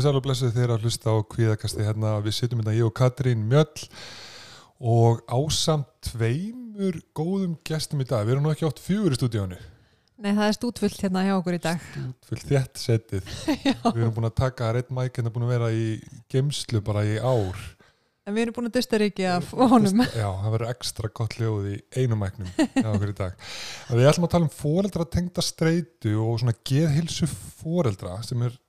komið sæl og blessuð þeirra að hlusta á kvíðakasti hérna. Við sittum hérna ég og Katrín Mjöll og ásamt tveimur góðum gestum í dag. Við erum nú ekki átt fjögur í stúdíónu. Nei, það er stútfullt hérna hjá okkur í dag. Stútfullt þétt setið. Við erum búin að taka reitt mæk hérna búin að vera í gemslu bara í ár. En við erum búin að dusta ríki af honum. Já, það verður ekstra gott hljóð í einu mæknum hjá okkur í dag. Við ætlum að tala um foreldra tengda streitu og svona geðhilsu foreldra sem er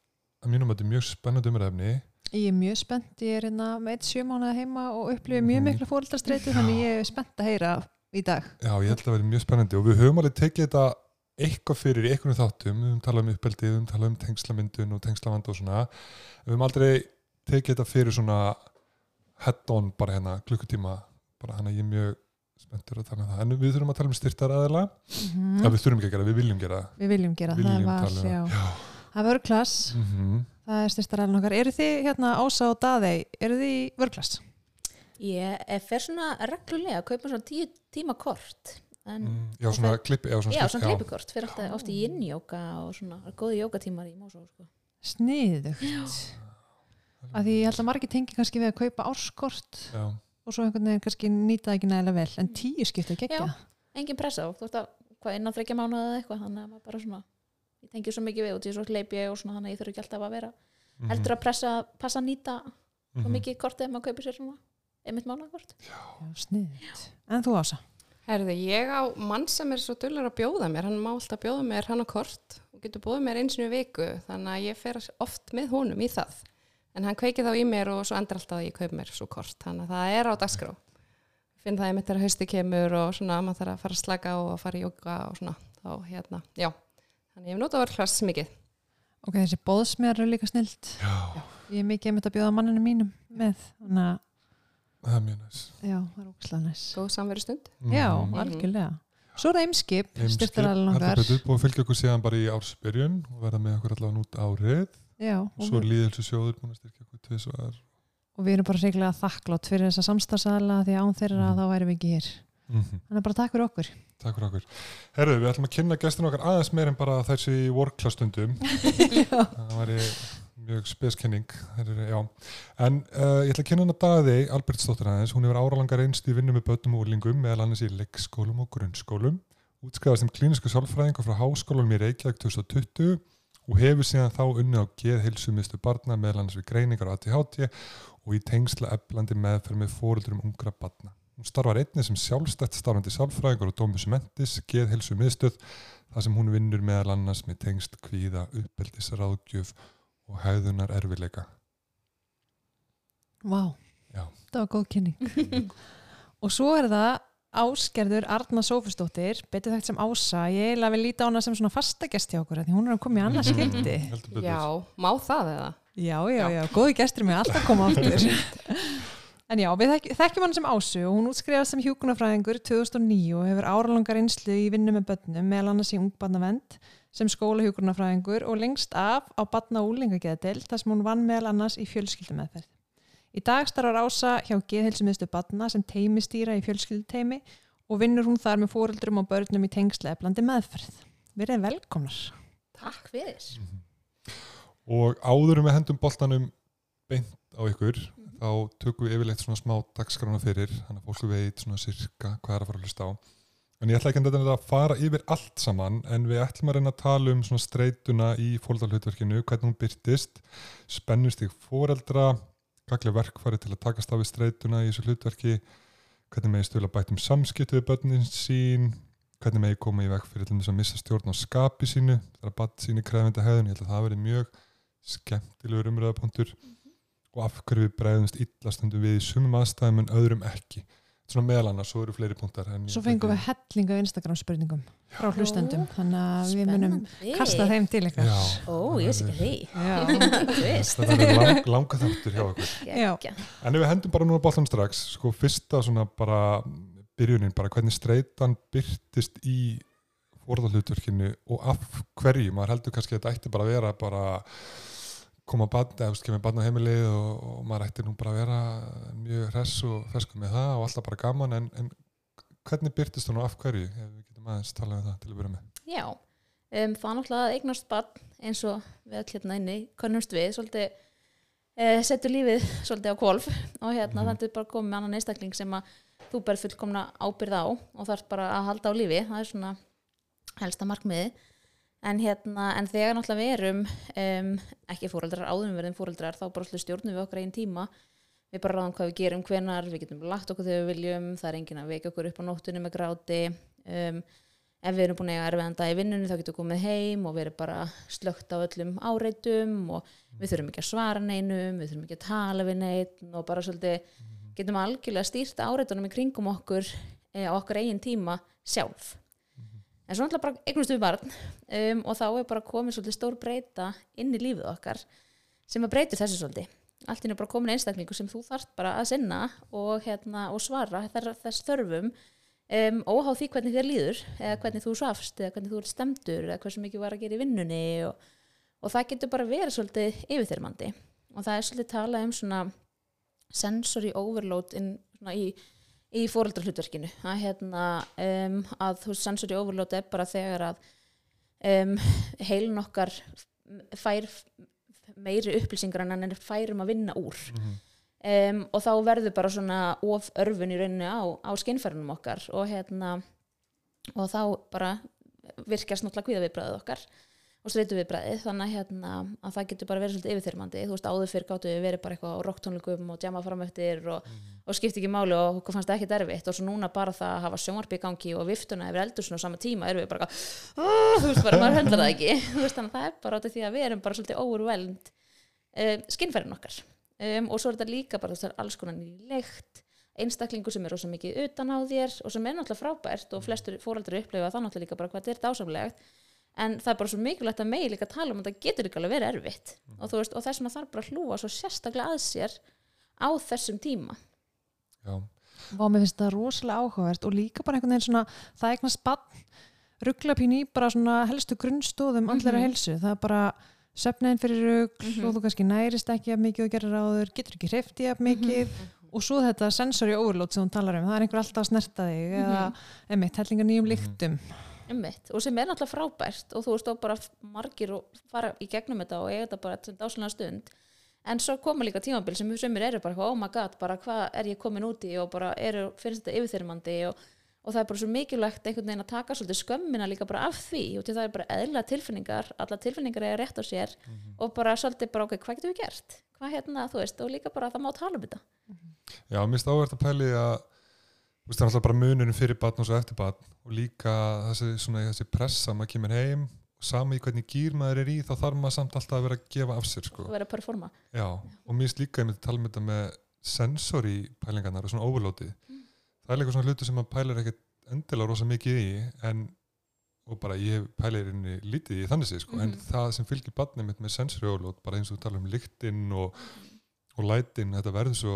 að mínum að þetta er mjög spennandi umræfni. Ég er mjög spennt, ég er hérna með eitt sjömánaða heima og upplifið mjög Mhm. mikla fóreldrastreitu þannig ég er spennt að heyra í dag. Já, ég held að það verði mjög spennandi og við höfum alveg tekið þetta eitthvað fyrir í einhvern þáttum, við höfum talað um uppeldið, við höfum talað um tengslamyndun og tengslavand og svona. Við höfum aldrei tekið þetta fyrir svona head-on bara hérna klukkutíma, bara hann að ég er mjög spenntur að tala um það. En við þurfum að tala um styrtar aðeila, Mm ja, við þurfum ekki að gera, við viljum gera. Við viljum gera, Viljum það já. það. Var klass, Mm það er styrstarælun okkar. Eru þið hérna Ása og Daðei, eru þið í vörklass? Ég er fer svona reglulega að kaupa svona tíu tíma kort en Mm, já, svona klippi, já, svona, svona klippikort fyrir alltaf oft í yin-jóka og svona er góði jókatímar í Mosó sko. Sniðugt. Að því ég held að margir tengi kannski við að kaupa árskort Já, og svo einhvern veginn kannski nýta ekki nægilega vel, en tíu skiptu ekki ekki. engin pressa á, þú veist að hvað innan þreikja mánuða eða eitthvað þannig að maður bara svona ég tengi svo mikið við og því svo hleyp ég og svona þannig að ég þurfi ekki alltaf að vera Mhm. heldur að pressa, passa að nýta svo Mhm. mikið kortið ef maður kaupir sér svona einmitt sniðugt. En þú Ása? Herði, ég á mann sem er svo dullur að bjóða mér, hann má alltaf bjóða mér hann á kort og getur bóðið mér eins og viku, þannig að ég fer oft með honum í það. En hann kveikið þá í mér og svo endur alltaf að ég kaup mér svo kort, þannig að það er á dagskrá. Finn það ég mitt þegar hausti kemur og svona maður þarf að fara að slaka og að fara í jóka og svona, þá hérna, já. Þannig ég hef notað að vera klass mikið. Ok, þessi bóðsmér eru líka snilt. Já, Ég er mikið einmitt að bjóða manninu mínum með, þannig að, það er mjög næst. já, það er ógæslega næs. Góð samveru stund. Já, Mhm. algjörlega. Svo er það eimskip, heldur okkar. betur, búið að fylgja okkur síðan bara í ársbyrjun og verða með okkur allavega nút árið Já, og svo er líðhelsu sjóður búin að styrkja okkur tvisvar og við erum bara reglega þakklátt fyrir þessa samstagsæðla því án þeirra Mhm. þá væri við ekki hér. mm -hmm. Þannig að bara takk fyrir okkur. Takk fyrir okkur. Herru, við ætlum að kynna gestin okkar aðeins meir en bara þessi workclass-stundum það væri mjög speskenning en uh, ég ætla að kynna hana Daði Albertsdóttir aðeins, hún hefur áralangar einst í vinnu með börnum og úrlingum, meðal annars í leikskólum og grunnskólum. Útskæðast sem klínisku sálfræðingar frá háskólanum í Reykjavík 2020 og hefur síðan þá unni á geðhilsumistu barna meðal annars við greiningar á ATHT og í tengsla eflandi meðferð með fóröldurum ungra barna. Hún starfar einnig sem sjálfstætt starfandi sálfræðingur og Dómus Mentis, geðhilsu miðstöð, þar sem hún vinnur meðal annars með tengst kvíða, uppeldisráðgjöf og hæðunar erfileika. Vá, Já. það var góð kynning. og svo er það Ásgerður Arna Sófustóttir, betur þekkt sem Ása. Ég eiginlega vil líta á hana sem svona fastagest hjá okkur, af því hún er að koma í annars skildi. Heldur betur. Já, má það eða? Já, já, já, góði gestur með alltaf koma aftur. en já, við þekk, þekkjum hann sem Ásu og hún útskrifast sem hjúkunarfræðingur 2009 og hefur áralangar einslu í vinnu með börnum, meðal annars í ungbarnavend sem skóla hjúkunarfræðingur og lengst af á barna og úlingageðdel þar sem hún vann meðal annars í fjölskyldumeðferð. Í dag starfar Ása hjá geðhilsumiðstu barna sem teimistýra í fjölskylduteimi og vinnur hún þar með fóreldrum og börnum í tengsla eflandi meðferð. Verið velkomnar. Takk fyrir Mhm. Og áður en við hendum boltanum beint á ykkur, þá tökum við yfirleitt svona smá dagskrána fyrir, þannig að fólku veit svona sirka hvað er að fara að hlusta á. En ég ætla ekki að að fara yfir allt saman, en við ætlum að reyna að tala um svona streituna í fóreldrahlutverkinu, hvernig hún byrtist, spennustig fóreldra, gaglega verkfæri til að takast af við streituna í þessu hlutverki, hvernig megi stöla bætum samskiptu við börnin sín, hvernig megi koma í veg fyrir til þess að missa stjórn á skapi sínu, þegar bad síni krefindi hegðun, ég held að það verið mjög skemmtilegur umræðapunktur og af hverju við bregðumst illastundum við í sumum aðstæðum en öðrum ekki. Svona meðal annars, svo eru fleiri punktar Svo fengum við hellinga Instagram spurningum frá hlustendum, þannig að við munum kasta þeim til. Já, Ó, ég veist ekki því þetta er lang, langa þáttur hjá okkur. Já. En ef við hendum bara núna bóltan strax sko fyrsta svona bara byrjunin, bara hvernig streitan byrtist í fórðalhutverkinu og af hverju, maður heldur kannski að þetta ætti bara að vera bara koma þú barn á heimilið og, og maður ætti nú bara að vera mjög hress og fersku með það og alltaf bara gaman en, en hvernig byrtist hún og af hverju? Við getum aðeins talað um það til að byrja með. Já, um, það er náttúrulega að eignast barn eins og við öll hérna inni könnumst við svolítið e, setur lífið svolítið á kvolf og hérna Mhm. þannig er bara komið með annan einstakling sem að þú berð fullkomna ábyrð á og þarf bara að halda á lífi. Það er svona helsta markmiði en hérna, en þegar náttúrulega við erum um, ekki fóreldrar áðurum verðum fóreldrar þá bara stjórnum við okkar einn tíma. Við bara ráðum hvað við gerum hvenar við getum lagt okkur þegar við viljum það er enginn að vekja okkur upp á nóttunni með gráti. Um, ef við erum búin að eiga erfiðan dag í vinnunni þá getum við komið heim og við erum bara slögt á öllum áreitum og við þurfum ekki að svara neinum við þurfum ekki að tala við neinn og bara svolítið getum algjörlega stýrt áreitunum í kringum okkur e, á okkur eigin tíma sjálf en svo náttúrulega bara eignumst við barn um, og þá er bara komið svolítið stór breyta inn í lífið okkar sem að breytir þessu svolítið. Allt inn er bara komin einstaklingu sem þú þarft bara að sinna og, hérna, og svara þess, þörfum um, óhá því hvernig þér líður eða hvernig þú svafst eða hvernig þú ert stemdur eða hversu mikið var að gera í vinnunni og, og það getur bara verið svolítið yfirþyrmandi. Og það er svolítið talað um svona sensory overload in, svona í, í fóreldrahlutverkinu að, hérna, um, að þú veist, sensory overload er bara þegar að um, heilin okkar fær meiri upplýsingar en hann er færum að vinna úr. Mhm. um, og þá verður bara svona of örfun í rauninu á, á skinnfærunum okkar og hérna og þá bara virkast náttúrulega kvíðaviðbræðið okkar og streitu viðbræðið þannig að, hérna, að það getur bara verið svolítið yfirþyrmandi. Þú veist áður fyrir gáttu við verið bara eitthvað á rocktónleikum og djama fram eftir og, og skipti ekki máli og okkur fannst það ekki derfitt og svo núna bara það að hafa sjónvarpi í gangi og viftuna yfir eldursun á sama tíma erum við bara þú veist bara maður höndlar það ekki. Veist þannig að það er bara átti því að við erum bara svolítið overwhelmed um, skinnfærin okkar. Um, og svo er þetta líka bara þessar alls konar nýlegt einstaklingu sem er rosa mikið utan á þér og sem er náttúrulega frábært og flestur fóreldrar upplifa það náttúrulega líka bara hvað þetta er dásamlegt en það er bara svo mikilvægt að megi líka tala um að það getur ekki alveg verið erfitt. Og, þú veist, og þess vegna þarf bara að hlúa svo sérstaklega að sér á þessum tíma. Já, Vá, mér finnst það rosalega áhugavert og líka bara einhvern veginn svona, það eignast bann ruggla pín í bara svona helstu grunnstóðum andlega Mhm. helsu, það er bara söfniðin fyrir rugl Mhm. og þú kannski nærist ekki af mikið og gerir ráður, getur ekki hrefti af mikið. Og svo þetta sensory overload sem hún talar um, það er einhver alltaf að snerta þig eða, einmitt, hellinga nýjum lyktum Einmitt, og sem er náttúrulega frábært. Og þú veist þá bara margir og fara í gegnum þetta og eiga þetta bara til dásalega stund. En svo koma líka tímabil sem sömur eru bara oh my god, bara hvað er ég komin út í? Og bara eru, finnst þetta yfirþyrmandi? Og, og það er bara svo mikilvægt einhvern veginn að taka svolítið skömmina líka bara af því. Og til það er bara eðla tilfinningar alla tilfinningar er rétt á sér. Og bara svolítið bara ok, hvað getum við gert? Hvað hérna, þú veist, og líka bara að það má tala um þetta. Já, mér finnst áverð að pæli að þú veist, það er alltaf bara munurinn fyrir batn og svo eftir batn og líka þessi, svona, þessi pressa maður kemur heim og sami í hvernig gýr maður er í þá þarf maður samt alltaf að vera að gefa af sér sko. og vera að performa. Já, og mér finnst líka að tala um þetta með sensory pælingarnar og svona overloadið. Það er líka svona hluti sem maður pælir ekkert endilega rosa mikið í en og bara ég pælir inni lítið í þannig sig sko, en Mhm. það sem fylgir batnið mitt með sensory overload, bara eins og tala um lyktinn og, og lætin, þetta verður svo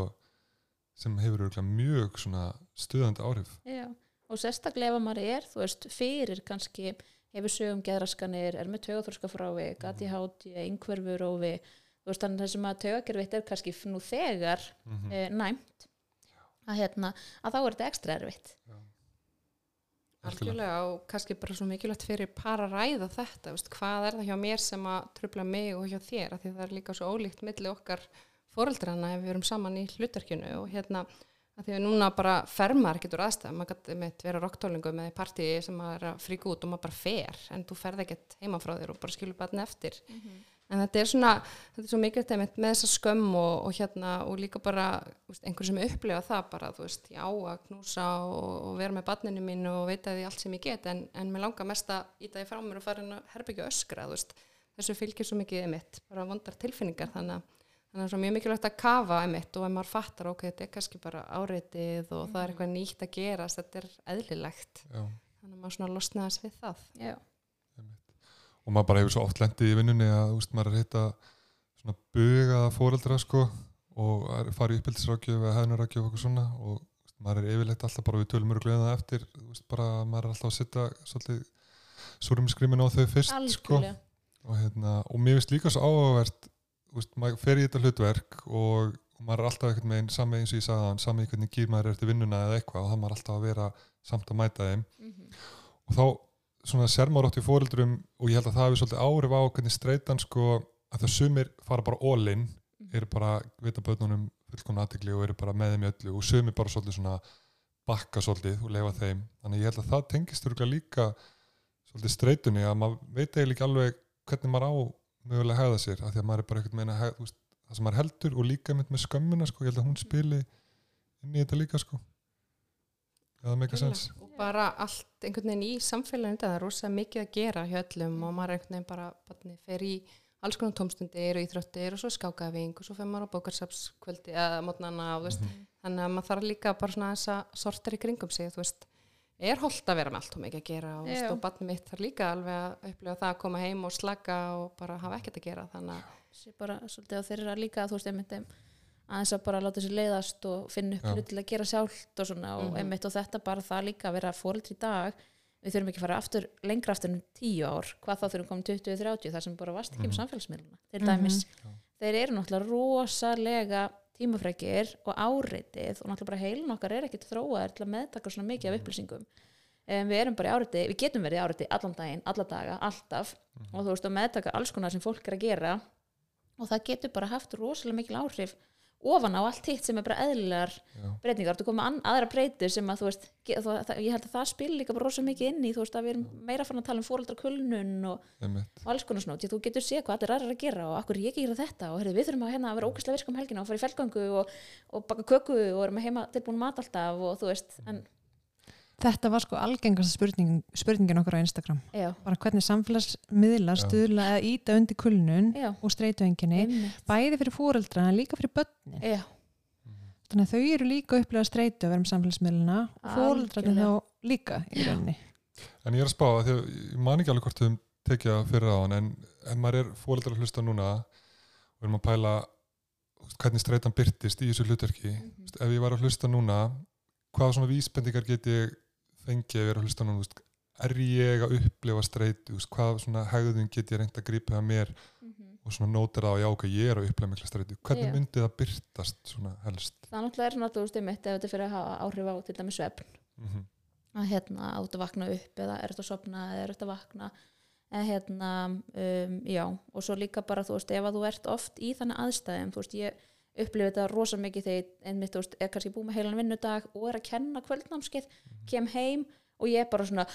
sem hefur mjög svona stuðandi áhrif. Já, og sérstaklega ef maður er, þú veist, fyrir kannski hefur sögum geðraskanir, er með tögaþórska frávik, ADHD, einhverfur og við, þú veist, þannig að þessum að tögagerfitt er kannski nú þegar mm -hmm. e, næmt að, hérna, að þá er þetta ekstra erfitt. Algjörlega og kannski bara svo mikilvægt fyrir par að ræða þetta, veist, hvað er það hjá mér sem að trubla mig og hjá þér, af því það er líka svo ólíkt milli okkar foreldrana ef við erum saman í hlutverkinu og hérna að því að núna bara fer maður ekkert úr aðstæðum, maður gæti með vera rocktólingu með partí sem maður er að fríka út og maður bara fer, en þú ferð ekkert heima frá þér og bara skilur bara eftir. En þetta er svona, þetta er svo mikilvægt með þessa skömm og, og hérna og líka bara, þú veist, einhver sem upplifa það bara, þú veist, já að knúsa og, og vera með barninu mín og veita því allt sem ég get, en, en mér langar mest að íta því frá mér og fara inn að herbyggja öskra, þú veist, þessu fylgir svo mikið einmitt, bara vondar tilfinningar, þannig að þannig að það er svo mjög mikilvægt að kafa einmitt og ef maður fattar, ok, þetta er kannski bara áreitið og það er eitthvað nýtt að gerast þetta er eðlilegt, Já, þannig að maður svona losnaðast við það. Já, og maður bara hefur svo oft lendið í vinnunni að þú veist, maður er að hitta svona bugaða fóreldra sko og fara í uppbyldisrákjöf eða hefnarrákjöf og svona og þú veist, maður er yfirleitt alltaf bara við tölum mjög gleðið það eftir þú veist, bara að maður er alltaf að setja svolítið súrum skrimin á þau fyrst sko. Og, hérna, og mér finnst líka svo áhugavert veist, maður fer í þetta hlutverk og, og maður er alltaf einhvern veginn sami eins og ég sagði hann, sami í hvernig gýr maður eftir vinnuna eða eitthvað og það maður alltaf að vera samt að mæta þeim. Mhm. og þá svona sermárótt í fóreldrum og ég held að það hefur svolítið áhrif á hvernig streitan sko að það sumir fara bara all in eru bara vita börnunum fullkomna aðtegli og eru bara með þeim í öllu og sumir bara svolítið svona bakka svolítið og leifa þeim. Þannig ég held að það tengist líka svolítið streitunni að maður veit eiginlega alveg hvernig maður á mögulega að hegða sér af því að maður er bara að hegða, þú veist, það sem maður heldur og líka mynd með skömmina sko, ég held að hún spili inn í þetta líka sko. Eða make a sense. Og bara allt einhvern veginn í samfélaginu það er rosa mikið að gera hjá öllum og maður einhvern veginn bara barnið fer í alls konar tómstundir og íþróttir og svo skákafing og svo fer maður á bókarsapskvöldi eða mótnana og þú veist, þannig að maður þarf líka bara svona þessa sortar í kringum sig þú veist, er holdt að vera með allt og mikið að gera og, veist, og barnið mitt þarf líka alveg að upplifa það að koma heim og slaka og bara hafa ekkert að gera þannig að bara svolítið á þeirra líka þú veist einmitt em, aðeins að bara láta sér leiðast og finna upp hlut til að gera sjálft og svona og Mhm. einmitt og þetta bara það líka að vera fóreldri í dag við þurfum ekki að fara aftur, lengra aftur en tíu ár hvað þá þurfum komin 20-30 þar sem bara varst ekki um Mhm. samfélagsmiðluna til Mhm. dæmis, Já. þeir eru náttúrulega rosalega tímafrækir og áreitið og náttúrulega bara heilin okkar er ekkit þróaðir til að meðtaka svona mikið af upplýsingum. Um, við erum bara í áreiti, við getum verið í áreiti allan daginn, alla daga, alltaf. Og þú veist að meðtaka alls konar sem fólk er að gera. Og það getur bara haft rosalega mikil áhrif ofan á allt hitt sem er bara eðlilegar Já. breytingar, þú komið aðra breytur sem að þú veist, ég held að það spil líka bara rosalega mikið inn í, þú veist að við erum meira fann að tala um fóreldra kulnun og, og alls konar snót, því þú getur séð hvað allir aðrar að gera og akkur ég ekki gera þetta og heyrðu, við þurfum að, hérna, að vera ógæslega virka um helgina og fara í felgangu og, og baka köku og erum heima tilbúin mat alltaf og þú veist, en Þetta var sko algengasta spurning, spurningin okkur á Instagram. já, Bara hvernig samfélagsmiðlar Já. stuðla að íta undir kulnun já, og streytuenginni, bæði fyrir fóreldra en líka fyrir börnin. já, Þannig að þau eru líka að upplega streytu að vera um samfélagsmiðluna og fóreldrarnir þá Algjörlega. líka í rauninni. En ég er að spá að að ég man ekki alveg hvort þau tekið það fyrir á hann en ef maður er fóreldrar að hlusta núna og erum að pæla hvernig streitan byrtist í þessu hlutverki Mhm. Þú veist, ef ég var að hlusta núna svona er að hlusta núna þú veist, er ég að upplifa veist, hvað svona hegðun get ég reynd að grípa að mér Mhm. og svona nótir það að já ok, ég er að upplifa mikla streitu hvernig Já. myndi það byrtast svona helst það náttúrulega er náttúrulega úst einmitt ef þetta fyrir að hafa áhrif á til dæmis svefn mm -hmm. að hérna átt að vakna upp eða er þetta að sopna eða er þetta að vakna eða hérna, um, já og svo líka bara, þú veist, ef að þú ert oft í þannig aðstæðum, þú veist, ég upplifi þetta rosa mikið þegar ég einmitt, veist, er kannski búið með heilan vinnudag og er að kenna kvöldnámskeið, kem heim og ég er bara svona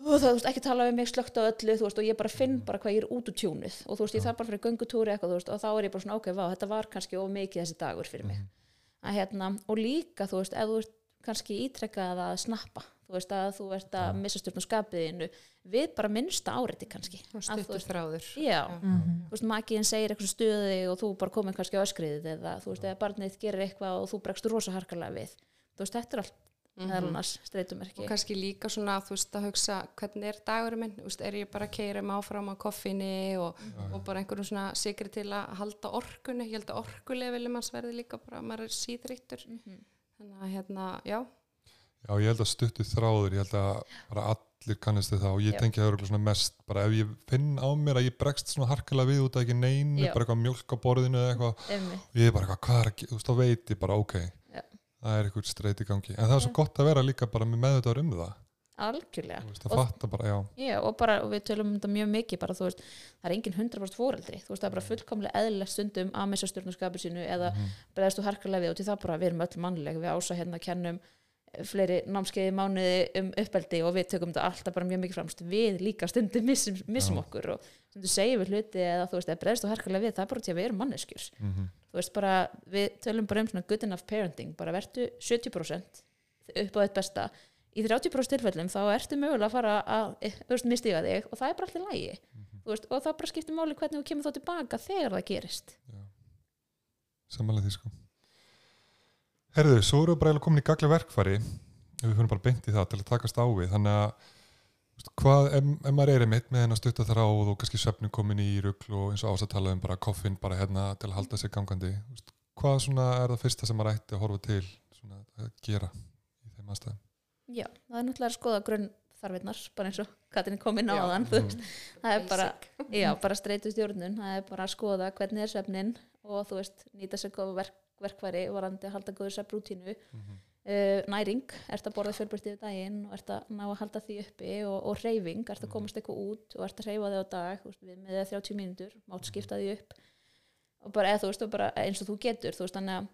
"Ó, það, þú veist, ekki tala við mig, slögt á öllu, veist, og ég bara finn bara hvað ég er út úr tjúnið. Og þú veist, ég þarf bara fyrir göngutúri eitthvað, veist, og þá er ég bara svona, ok, vá, þetta var kannski of mikið þessi dagur fyrir mig. Að hérna, og líka þú veist, ef þú ert kannski ítrekkað að snappa þú veist að þú ert að missa stjórn á skapiðinu við bara minnsta áriti kannski. Stuttur þráður. Já, þú veist, makiðin segir eitthvað stuði og þú bara komið kannski á öskriðið eða þú veist, eða barnið gerir eitthvað og þú bregst rosa harkalega við. Þú veist, þetta er allt streytumerki Mhm. og kannski líka svona þú veist að hugsa hvernig er dagurinn minn? Þú veist, er ég bara að keira mig áfram á koffinni og, og bara einhverjum svona sigri til að halda orkunni, ég held að orkulefili manns verði líka bara, maður er síðrýttur Mhm. þannig að hérna, já. Já, ég held að stuttu þráður, ég held að bara allir kannast þið það og ég Já. tengi það örugglega svona mest, bara ef ég finn á mér að ég bregst svona harkalega við út af ekki neinu, Já. bara eitthvað mjölk á borðinu eða eitthvað, Einmitt. og ég er bara eitthvað, hvað er ekki, þú veist, þá veit ég bara, ok, Já. það er eitthvað streit í gangi, en það er svo gott að vera líka bara með meðvitaður um það, algjörlega þú veist, að Og- fatta bara, já, Já, og, bara, og við tölum um þetta mjög mikið bara, þú veist, það er engin 100% fóreldri veist, það er bara fullkomlega eðlilegt stundum að missa stjórnarskapið sínu eða mm. bregðast þú harkalega við og til það bara, við erum öll mannleg við ása hérna kennum fleiri námskeiði mánuði um uppeldi og við tökum þetta alltaf bara mjög mikið framst við líka stundum missum, missum okkur og stundum segjum við hluti eða þú veist, eða bregðast þú harkalega við, það er bara til að við erum manneskjur. Mm þú veist bara, við tölum bara um svona good enough parenting, bara vertu 70% upp á þitt besta. Í 30% tilfellum þá ertu mögulega að fara að, eh, þú veist, mistiga þig og það er bara alltaf lægi, þú veist, og það bara skiptir máli hvernig þú kemur þá tilbaka þegar það gerist. Samanlega því, sko. Herðu, svo eru við bara komin í gaglega verkfæri, við fyrir bara beint í það til að takast á við, þannig að hvað, ef, ef maður er einmitt með hennar stutta þráð og kannski svefnu komin í rugl og eins og ásatala um bara koffin bara hérna til að halda sig gangandi. Hvað svona er það fyrsta sem maður ætti að horfa til svona að gera í þeim aðstæðum? Já, það er náttúrulega að skoða grunn þarfinnar, bara eins og Katrin kom inn á þann veist, það er bara, já, bara streytu stjórnun, það er bara að skoða hvernig er svefnin og þú veist, nýta sér góð verk, verkværi varandi að halda góður svefnrútínu uh, næring, ert að borða fjölbyrti yfir daginn og ert að ná að halda því uppi og, og reyfing, ert að komast eitthvað út og ert að reyfa þig á dag, veist, við með 30 mínútur mátt skipta því upp. Og bara, eða þú veist, og bara eins og þú getur þú veist, þannig að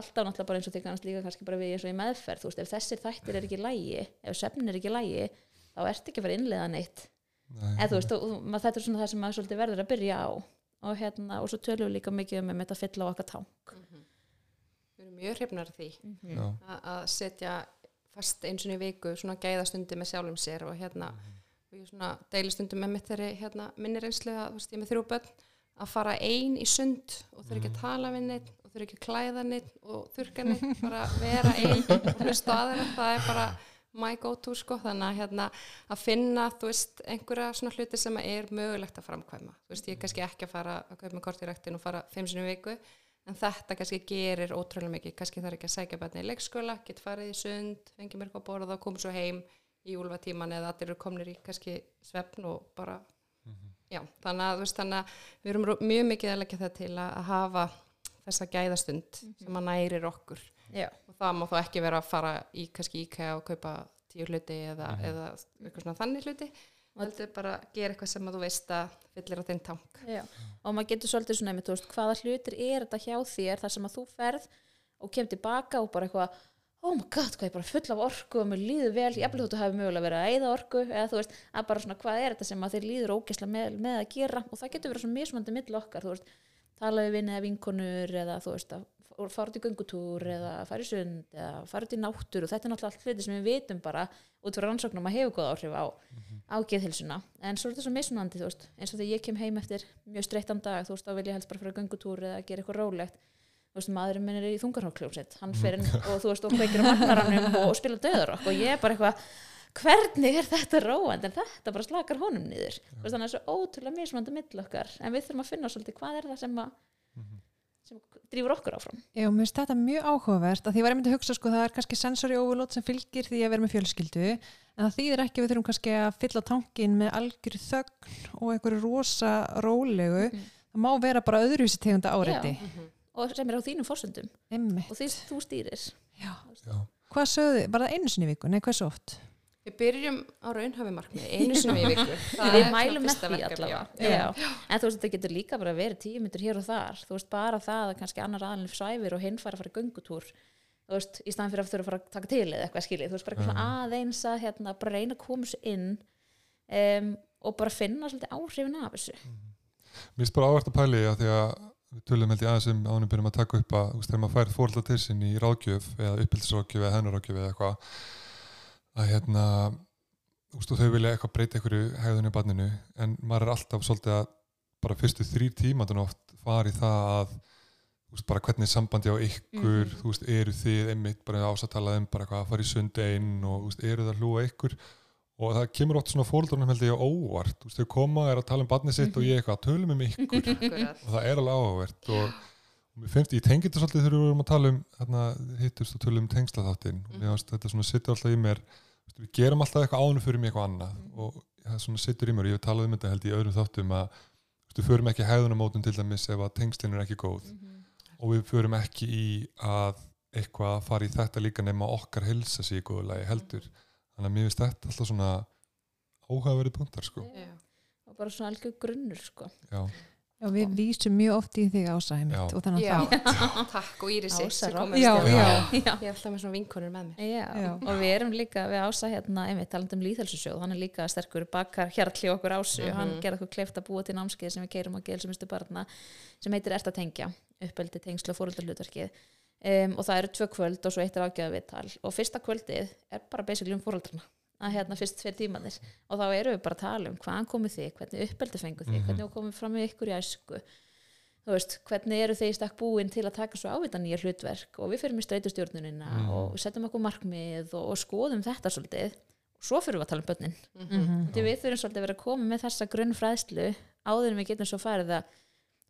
alltaf náttúrulega bara eins og þig kannast líka kannski bara við eins og í meðferð, þú veist, ef þessir þættir er ekki í lægi, ef svefnin er ekki í lægi þá ert ekki að fara að innlega neitt. Nei, eða þú veist, og, og, þetta er svona það sem maður svolítið verður að byrja á. Og hérna, og svo tölum við líka mikið um þetta fylla á okkar tank. Við erum mjög hrifnar því. Já, að- að setja fast eins og í viku svona gæðastundi með sjálfum sér og hérna og ég svona deilistundum með mitt þeirri hérna, minni reynslu að þú veist ég með þrjú börn að fara ein í sund og þurfa ekki að tala við neitt og þurfa ekki að klæða neitt og þurka neitt bara vera ein og hlusta á þeirra það er bara my go to sko. Þannig að hérna að finna þú veist einhverja svona hluti sem er mögulegt að framkvæma. Þú veist ég er kannski ekki að fara að kaupa með kort í ræktin og fara fimm sinni í viku en þetta kannski gerir ótrúlega mikið. Kannski þarf ekki að sækja barni í leikskóla get farið í sund, fengið mér eitthvað að borða og komið svo heim í úlfatíman eða allir eru komnir í kannski svefn og bara já, þannig að, veist, þannig að við erum mjög mikið að leggja það til að, að hafa þessa gæðastund sem að nærir okkur. Já, og það má þá ekki vera að fara í kannski IKEA og kaupa tíu hluti eða, eða eitthvað svona þannig hluti er bara að gera eitthvað sem að þú veist að fyllir á þinn tank já. og maður getur svolítið svona þú veist, hvaða hlutir er þetta hjá þér þar sem að þú ferð og kem tilbaka og bara eitthvað oh my god, hvað ég bara full af orku og mér líður vel, ég eftir þú hefur mögulega verið að eyða orku eða þú veist, að bara svona hvað er þetta sem að þér líður ógesla með, með að gera og það getur verið svona mismandi mill okkar, þú veist tala við vinni eða vinkonur eða þú veist að f- fara út í göngutúr eða fara í sund eða fara út í náttúr og þetta er náttúrulega allt hluti sem við vitum bara út frá rannsóknum að hefur góð áhrif á, á geðhilsuna en svo er þetta svo mismunandi þú veist. Eins og þegar ég kem heim eftir mjög streittan dag þú veist þá vil ég helst bara fara í göngutúr eða gera eitthvað rólegt. Þú veist maðurinn minn er í þungarhókljómsett hann fer inn og þú veist og kveikir á magnaranum og, og spila döðarokk og ég er bara eitthvað hvernig er þetta róand en þetta bara slakar honum niður. Þannig að það er svo ótrúlega mismunandi mill okkar. En við þurfum að finna svolítið hvað er það sem að sem drýfur okkur áfram. Já, mér finnst þetta mjög áhugavert að því ég var einmitt að hugsa sko það er kannski sensory overload sem fylgir því að vera með fjölskyldu en það þýðir ekki að við þurfum kannski að fylla tankin með algjör þögn og einhverju rosa rólegu það má vera bara öðruvísi tegunda áreiti. Og sem er á þínum fórsöndum og því þú stýrir. Já. já, Hvað sögðu, var það einu sinni í viku? Nei, hversu oft? Við byrjum á raunhafi markmið einu sinni í viku. Það við er mælum með því allavega. Já. Já. en þú veist þetta getur líka bara verið tíu myndur hér og þar. Þú veist bara það að kannski annar aðalinn svæfir og hinn fara að fara í göngutúr þú veist, í staðan fyrir að þurfa að fara að taka til eða eitthvað skiljið, þú veist, bara eitthvað svona aðeins að hérna, bara reyna að koma sér inn um, og bara finna svolítið áhrifin af þessu. Mér finnst bara ávært að pæli að því að við tölum held ég aðeins um ánum byrjum að taka upp að þú þegar maður fær fórölda til sín í ráðgjöf eða uppbyldisráðgjöf eða hennaráðgjöf eða eitthvað að hérna og þau vilja eitthvað breyta einhverju hegðunni í barninu en maður er alltaf svolítið að bara fyrstu þrýr tímandun oft fara í það að veist, bara hvernig er sambandi á ykkur Mhm. þú veist, eru þið einmitt bara ásattalað um bara eitthvað að fara í sund einn og veist, eru það að hlúa ykkur? Og það kemur oft svona fóldurnum held ég á óvart. Veist, þau koma, er að tala um barnið sitt og ég eitthvað, tölum um ykkur. Og það er alveg áhugavert og mér finnst, ég tengi þetta svolítið þegar við vorum að tala um hérna, hittust og tölum um tengslaþáttinn. Og mér finnst þetta svona sittur alltaf í mér við gerum alltaf eitthvað ánum fyrir mig eitthvað annað. Og það svona sittur í mér og ég hef talað um þetta held í öðrum þáttum að við förum ekki hæðunamótum til dæmis ef að tengslinn er ekki góð. Og við förum ekki í að eitthvað að fara í þetta líka nema okkar helsa sig í góðu lagi heldur. Þannig að mér finnst þetta alltaf svona áhugaverið punktar sko. Já. og bara svona algjör grunnur sko. Já, við vísum mjög oft í þig einmitt og þannig Já, að það takk og Írisi Já, já. Ég er alltaf með svona vinkonur með mér. Já. Já. og við erum líka, við ása hérna einmitt talandi um líðhelsusjóð, hann er líka sterkur bakkar hjartli okkur ásu, Mhm. hann gerði okkur kleift að búa til námskeið sem við keirum á gelsumustu barna sem heitir Ert að tengja, uppeldi tengslu og fóröldarhlutverkið um, og það eru tvö kvöld og svo eitt er ágjöða viðtal og fyrsta kvöldið er bara basically um fóröldarna að hérna fyrst tveir tímanir og þá eru við bara að tala um hvaðan komið þið, hvernig uppeldi fengu þið, Mhm. hvernig komið fram með ykkur í æsku þú veist, hvernig eru þeir í stakk búin til að taka svo ávita nýja hlutverk og við fyrir með streitustjórnunina Mhm. og við setjum okkur markmið og, og skoðum þetta svolítið og svo fyrir við að tala um börnin Mhm. því við þurfum svolítið að vera að koma með þessa grunnfræðslu áður en við getum svo farið að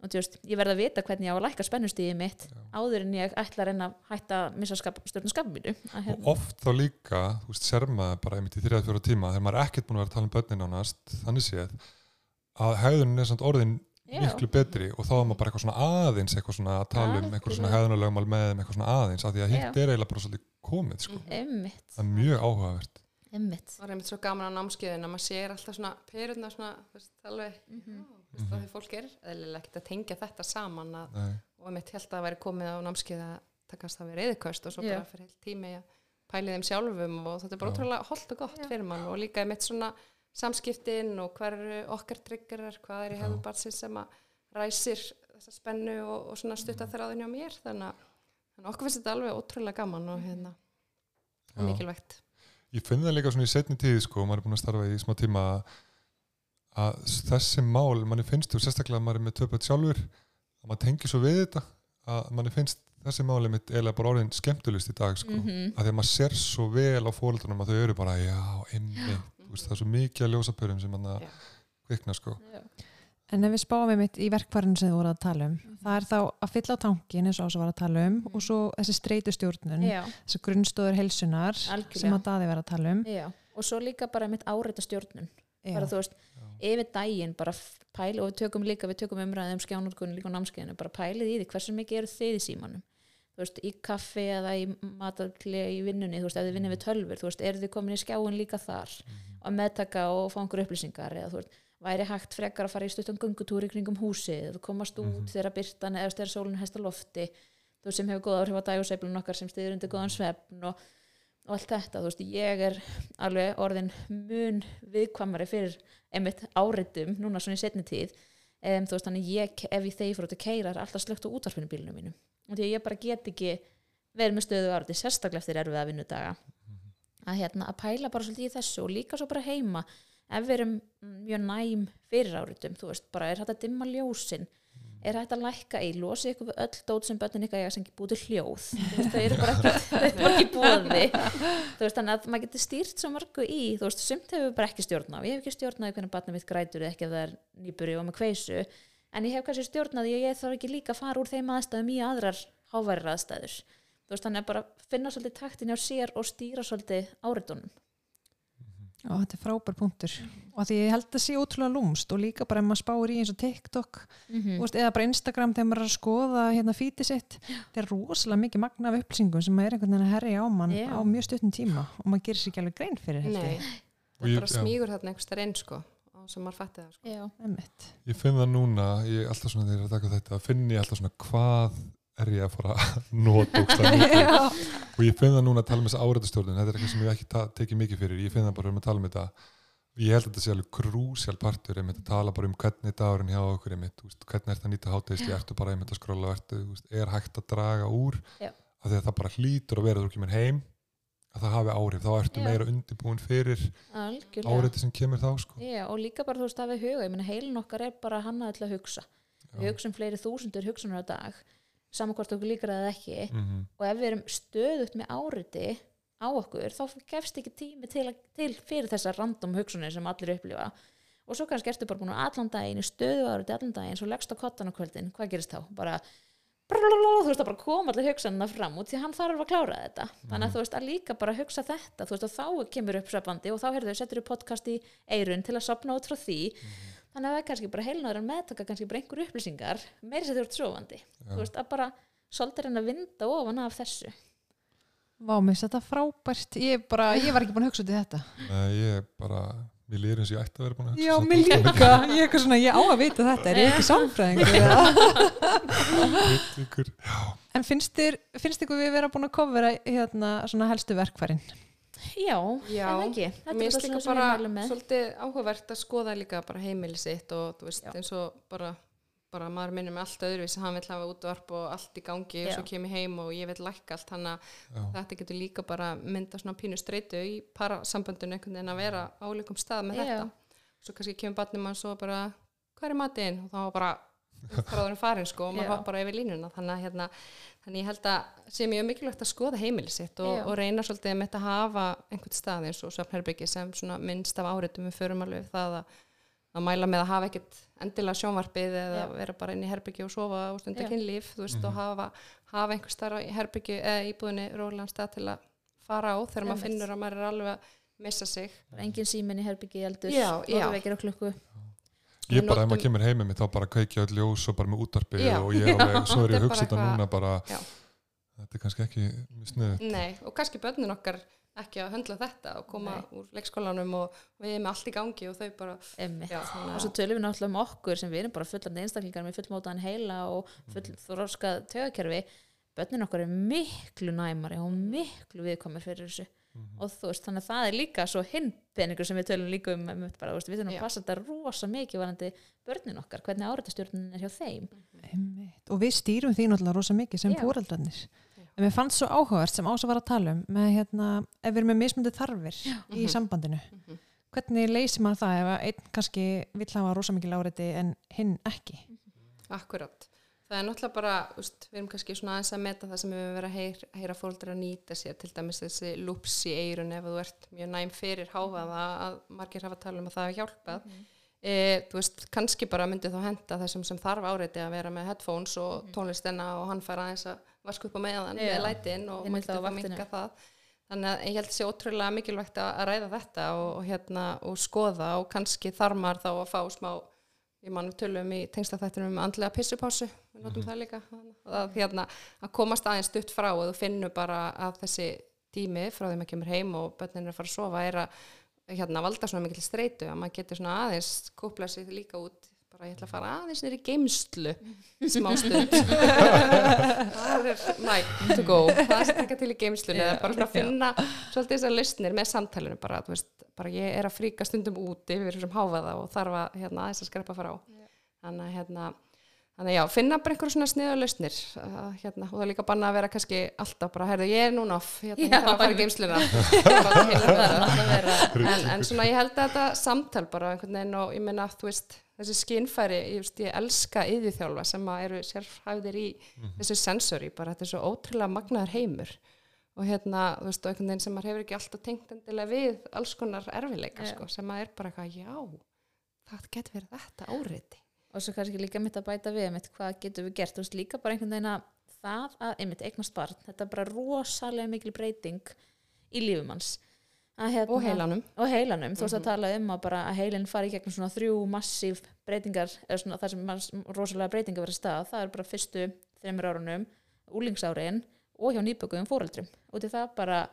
og þú veist, ég verð að vita hvernig ég á að lækka spennustíði mitt áður en ég ætla að reyna að hætta að missa stjórnum skapum mínu að, hérna, og oft þá líka, þú veist, ser maður bara einmitt í 3-4 tíma þegar maður er ekkert búin að vera að tala um börnin ánast þannig séð að hegðunin er samt orðin Já. miklu betri og þá er maður bara eitthvað svona aðeins eitthvað svona að tala um eitthvað svona hefðunarlögumál með þeim eitthvað svona aðeins af því að hitt Já. er eiginlega bara svolítið komið sko. Emmitt, það er mjög áhugavert emmitt Það er einmitt svo gaman á námskeiðin að maður sér alltaf svona perurna svona, þú veist, alveg, Mhm. já, mm því fólk er eðlilega ekkert að tengja þetta saman að, og einmitt held að það væri komið á námskeið að takast það við reyðköst og svo Já. bara fyrir heilt tími að pæli þeim sjálfum og þetta er bara ótrúlega holdt og gott Já. fyrir mann og líka einmitt svona samskiptin og hver eru okkar triggerar, hvað er í Já. hefðu barnsins sem að ræsir þessa spennu og, og svona stutta þráðin hjá mér þannig að, þannig að okkur finnst þetta alveg ótrúlega gaman og hérna og Já. mikilvægt. ég finn það líka svona í setni tíð sko, maður er búin að starfa í smá tíma að þessi mál manni finnst þú sérstaklega að maður er með töpöld sjálfur að maður tengir svo við þetta að manni finnst þessi máli mitt eiginlega bara orðin skemmtulist í dag sko, Mhm. að því að maður sér svo vel á fóreldrunum að þau eru bara já, einmitt, þú veist, það er svo mikið að ljósapörum sem hann að Já. kvikna sko Já. En ef við spáum við mitt í verkvarinu sem þið voru að tala um, það er þá að fylla á tankin eins og ás að var að tala um og svo þessi streytustjórnun, Já, þessi grunnstóður heilsunar Algjörlega. sem að daði vera að tala um. já, og svo líka bara mitt áreita stjórnun Já. bara þú veist, yfir daginn bara pæli og við tökum líka, við tökum umræðið um skjánutkunni líka á námskeiðinu, bara pælið í því hversu mikið eru þið í símanum. Þú veist, í kaffi eða í matalkli í vinnunni, þú veist, ef þið vinnið við tölfur þú veist, eru þið komin í skjáin líka þar að meðtaka og fá einhver upplýsingar eða þú veist, væri hægt frekar að fara í stuttan göngutúri kringum húsið, þú komast út þegar byrtan eða þegar sólinn hæst á lofti þú sem hefur góð áhrif á dægusveiflun okkar sem stiður undir góðan svefn og, og allt þetta, þú veist, ég er alveg orðin mun viðkvamari fyrir einmitt áritum núna svona í setni tíð. Um, þú veist, þannig ég, ef ég þegar ég fór út að keira er alltaf slögt á útvarpinu bílunum mínum. Og því að ég bara get ekki verið með stöðu áriti, sérstaklega eftir erfiða vinnudaga. Að hérna, að pæla bara svolítið í þessu og líka svo bara heima. Ef við erum mjög næm fyrir áritum, þú veist, bara er að dimma ljósin er hægt að lækka í losi ykkur við öll dót sem börnin ykkar eiga sem ekki búið til hljóð? Veist, þau eru bara ekki, ekki búiði þú veist, þannig að maður getur stýrt svo mörgu í, þú veist, sumt hefur við bara ekki stjórna ég hef ekki stjórnaði hvernig barnið mitt grætur ekki ef það er nýburi og með kveisu. En ég hef kannski stjórnaði að ég þarf ekki líka að fara úr þeim aðstæðum í aðrar háværir aðstæður. Þú veist, þannig að bara finna svolítið taktin hjá sér og stýra svolítið áritunum Og þetta er frábær punktur. Og því ég held að sé ótrúlega lúmst og líka bara ef maður spáir í eins og TikTok mm þú veist, eða bara Instagram þegar maður er að skoða hérna fítið sitt, það er rosalega mikið magna af upplýsingum sem maður er einhvern veginn að herja á mann Já. á mjög stuttum tíma og maður gerir sér ekki alveg grein fyrir. Og það bara smígur þarna einhvers þar einn sko og sem maður fætti það sko. Já, Einmitt. ég finn það núna, ég er alltaf svona þegar ég er að taka þetta, finn ég alltaf svona hvað er ég að fara að nota og ég finn það núna að tala um þessa áreitastjórnun þetta er eitthvað sem ég ekki tekið mikið fyrir ég finn það bara um að tala um þetta ég held að þetta sé alveg krúsjál partur einmitt að tala bara um hvernig dagurinn hjá okkur einmitt, veist, hvernig ert að nýta hátegisli ertu bara einmitt að skrolla ertu, þú veist, er hægt að draga úr Já. af því að það bara hlýtur að vera þú kemur heim að það hafi áhrif, þá ertu Já. meira undirbúin fyrir áreiti sem kemur þá sko. Já, og líka bara þú veist að við huga, ég meina heilin okkar er bara hannað til að hugsa. Við Já. hugsum fleiri þúsundur hugsunar á dag, saman hvort okkur líkar það eða ekki. Mhm. Og ef við erum stöðugt með áriti á okkur, þá gefst ekki tími til, að, til fyrir þessar random hugsunir sem allir upplifa. Og svo kannski ertu bara búin að allan daginn í stöðu áriti allan daginn, svo leggst á kottan á kvöldin, hvað gerist þá? Bara þú veist að bara koma allir hugsanina fram út því að hann þarf að klára þetta þannig að þú veist að líka bara hugsa þetta þú veist að þá kemur upp svefandi og þá heyrðu, settur upp podcast í eirun til að sopna út frá því þannig að það er kannski bara heilnaður að meðtaka kannski bara einhver upplýsingar meiri sem þú ert sofandi þú veist að bara svolítið reyna að vinda ofan af þessu Vá, mér finnst þetta frábært. Ég, bara, ég var ekki búin að hugsa út í þetta. Nei, ég bara mér líður eins og ég ætti að vera búin að hugsa Já, mér líka. Ég er eitthvað svona, ég á að vita þetta. Er ég ekki Já, en finnst þér, finnst ykkur við vera búin að kofera hérna svona helstu verkfærin? Já, Já, en ekki þetta Mér finnst bara líka bara svolítið áhugavert að skoða líka bara heimili sitt og þú veist Já. eins og bara, bara maður minnir með allt öðruvís hann vil hafa útvarp og allt í gangi og Já. svo kem ég heim og ég vil lækka allt þannig að þetta getur líka bara mynda svona pínu streitu í parasamböndinu einhvern veginn að vera á líkum stað með Já. þetta svo kannski kemur barnið mann svo bara hvað er matinn? og þá var bara þráðurinn farin sko og maður Já. hopp bara yfir línuna þannig að hérna, þannig ég held að sé mjög mikilvægt að skoða heimili sitt og, og reyna svolítið með þetta að hafa einhvern stað eins og svefnherbyggi sem svona minnst af áritum við förum alveg það að, að mæla með að hafa ekkert endilega sjónvarpið eða Já. vera bara inn í herbyggi og sofa og stunda kynlíf þú veist og hafa, hafa einhver starf í herbyggi eða íbúðinni rólegan stað til að fara á þegar maður finnur að maður er alveg að missa sig. Engin síminn í herbyggi eldur vekir á klukku ég bara, ef maður kemur heim með mig þá bara kveikja öll ljós og bara með útarpi Já. og ég alveg, svo er ég að hugsa þetta núna bara Já. þetta er kannski ekki sniðu Nei, og kannski börnin okkar ekki að höndla þetta og koma Nei. úr leikskólanum og við erum allt í gangi og þau bara þannig og svo tölum við náttúrulega um okkur sem við erum bara fullandi einstaklingar með fullmótaðan heila og full þróskað tögakerfi börnin okkar er miklu næmari og miklu viðkomið fyrir þessu Mhm. og þú veist, þannig að það er líka svo hinn peningur sem við tölum líka um bara, þú veist, við þurfum Já. að passa þetta rosa mikið varandi börnin okkar, hvernig áreitastjórnin er hjá þeim Einmitt. og við stýrum því náttúrulega rosa mikið sem Já. fóreldrarnir Já. en mér fannst svo áhugavert sem Ása var að tala um með hérna, ef við erum með mismundi þarfir í Mhm. sambandinu Mhm. hvernig leysir maður það ef að einn kannski vill hafa rosa mikið láreiti en hinn ekki Akkurat. Það er náttúrulega bara, úst, við erum kannski svona aðeins að meta það sem við höfum verið að heyr, heyra fóldra að nýta sér, til dæmis þessi lúps í eirun ef þú ert mjög næm fyrir háfaða að margir hafa talað um að það hafa hjálpað. E, þú veist, kannski bara myndi þá henda þessum sem þarf áreiti að vera með headphones og tónlistina og hann fær aðeins að vasku upp á meðan Já. með lætin og mætti þá vaktinu. minka það. Þannig að ég held sé ótrúlega mikilvægt að, að ræða þetta og, og, hérna, og skoða og kannski þarf maður þá að fá smá við tölum í tengslaþættinum um andlega pissupásu, við notum það líka. Að, hérna, að komast aðeins stutt frá og þú finnur bara að þessi tími frá því maður kemur heim og börnin er að fara að sofa er að hérna, valda svona mikil streitu að maður getur svona aðeins kúpla sig líka út bara ég ætla að fara aðeins nýri geimslu smá stund. Það er like to go. Það er að taka til í geimslunni yeah, bara að finna svolítið þessar lausnir með samtalenu bara, veist, bara ég er að fríka stundum út yfir þessum háfaða og þarf að hérna, aðeins að skrepa frá. Þannig að hérna Þannig já, finna bara einhverjum svona sniða lausnir hérna, og það er líka banna að vera kannski alltaf bara, herðu, ég er núna off, hérna, Já, að fara geimsluna það alltaf að vera. En, en svona ég held að þetta samtal bara einhvern veginn og ég meina þú veist þessi skinnfæri, ég, ég elska yðurþjálfa sem að eru sérfæðir í þessu sensori, bara þetta er svo ótrúlega magnaður heimur. Og hérna, þú veist, og einhvern veginn sem maður hefur ekki alltaf tengt endilega við alls konar erfileika, Já. sko, sem að er bara eitthvað, já það getur verið þetta áriði og svo kannski líka mitt að bæta við mitt, hvað getum við gert, þú veist líka bara einhvern veginn að það að einmitt eignast barn þetta er bara rosalega mikil breyting í lífum hans hérna, og heilanum. Og heilanum, þú veist að Mhm. tala um að bara að heilin fari í gegnum svona þrjú massíf breytingar eða svona það sem rosalega breytingar verið stað, það er bara fyrstu þreymur árunum, úlingsárin og hjá nýbökuðum fóreldrum og til það bara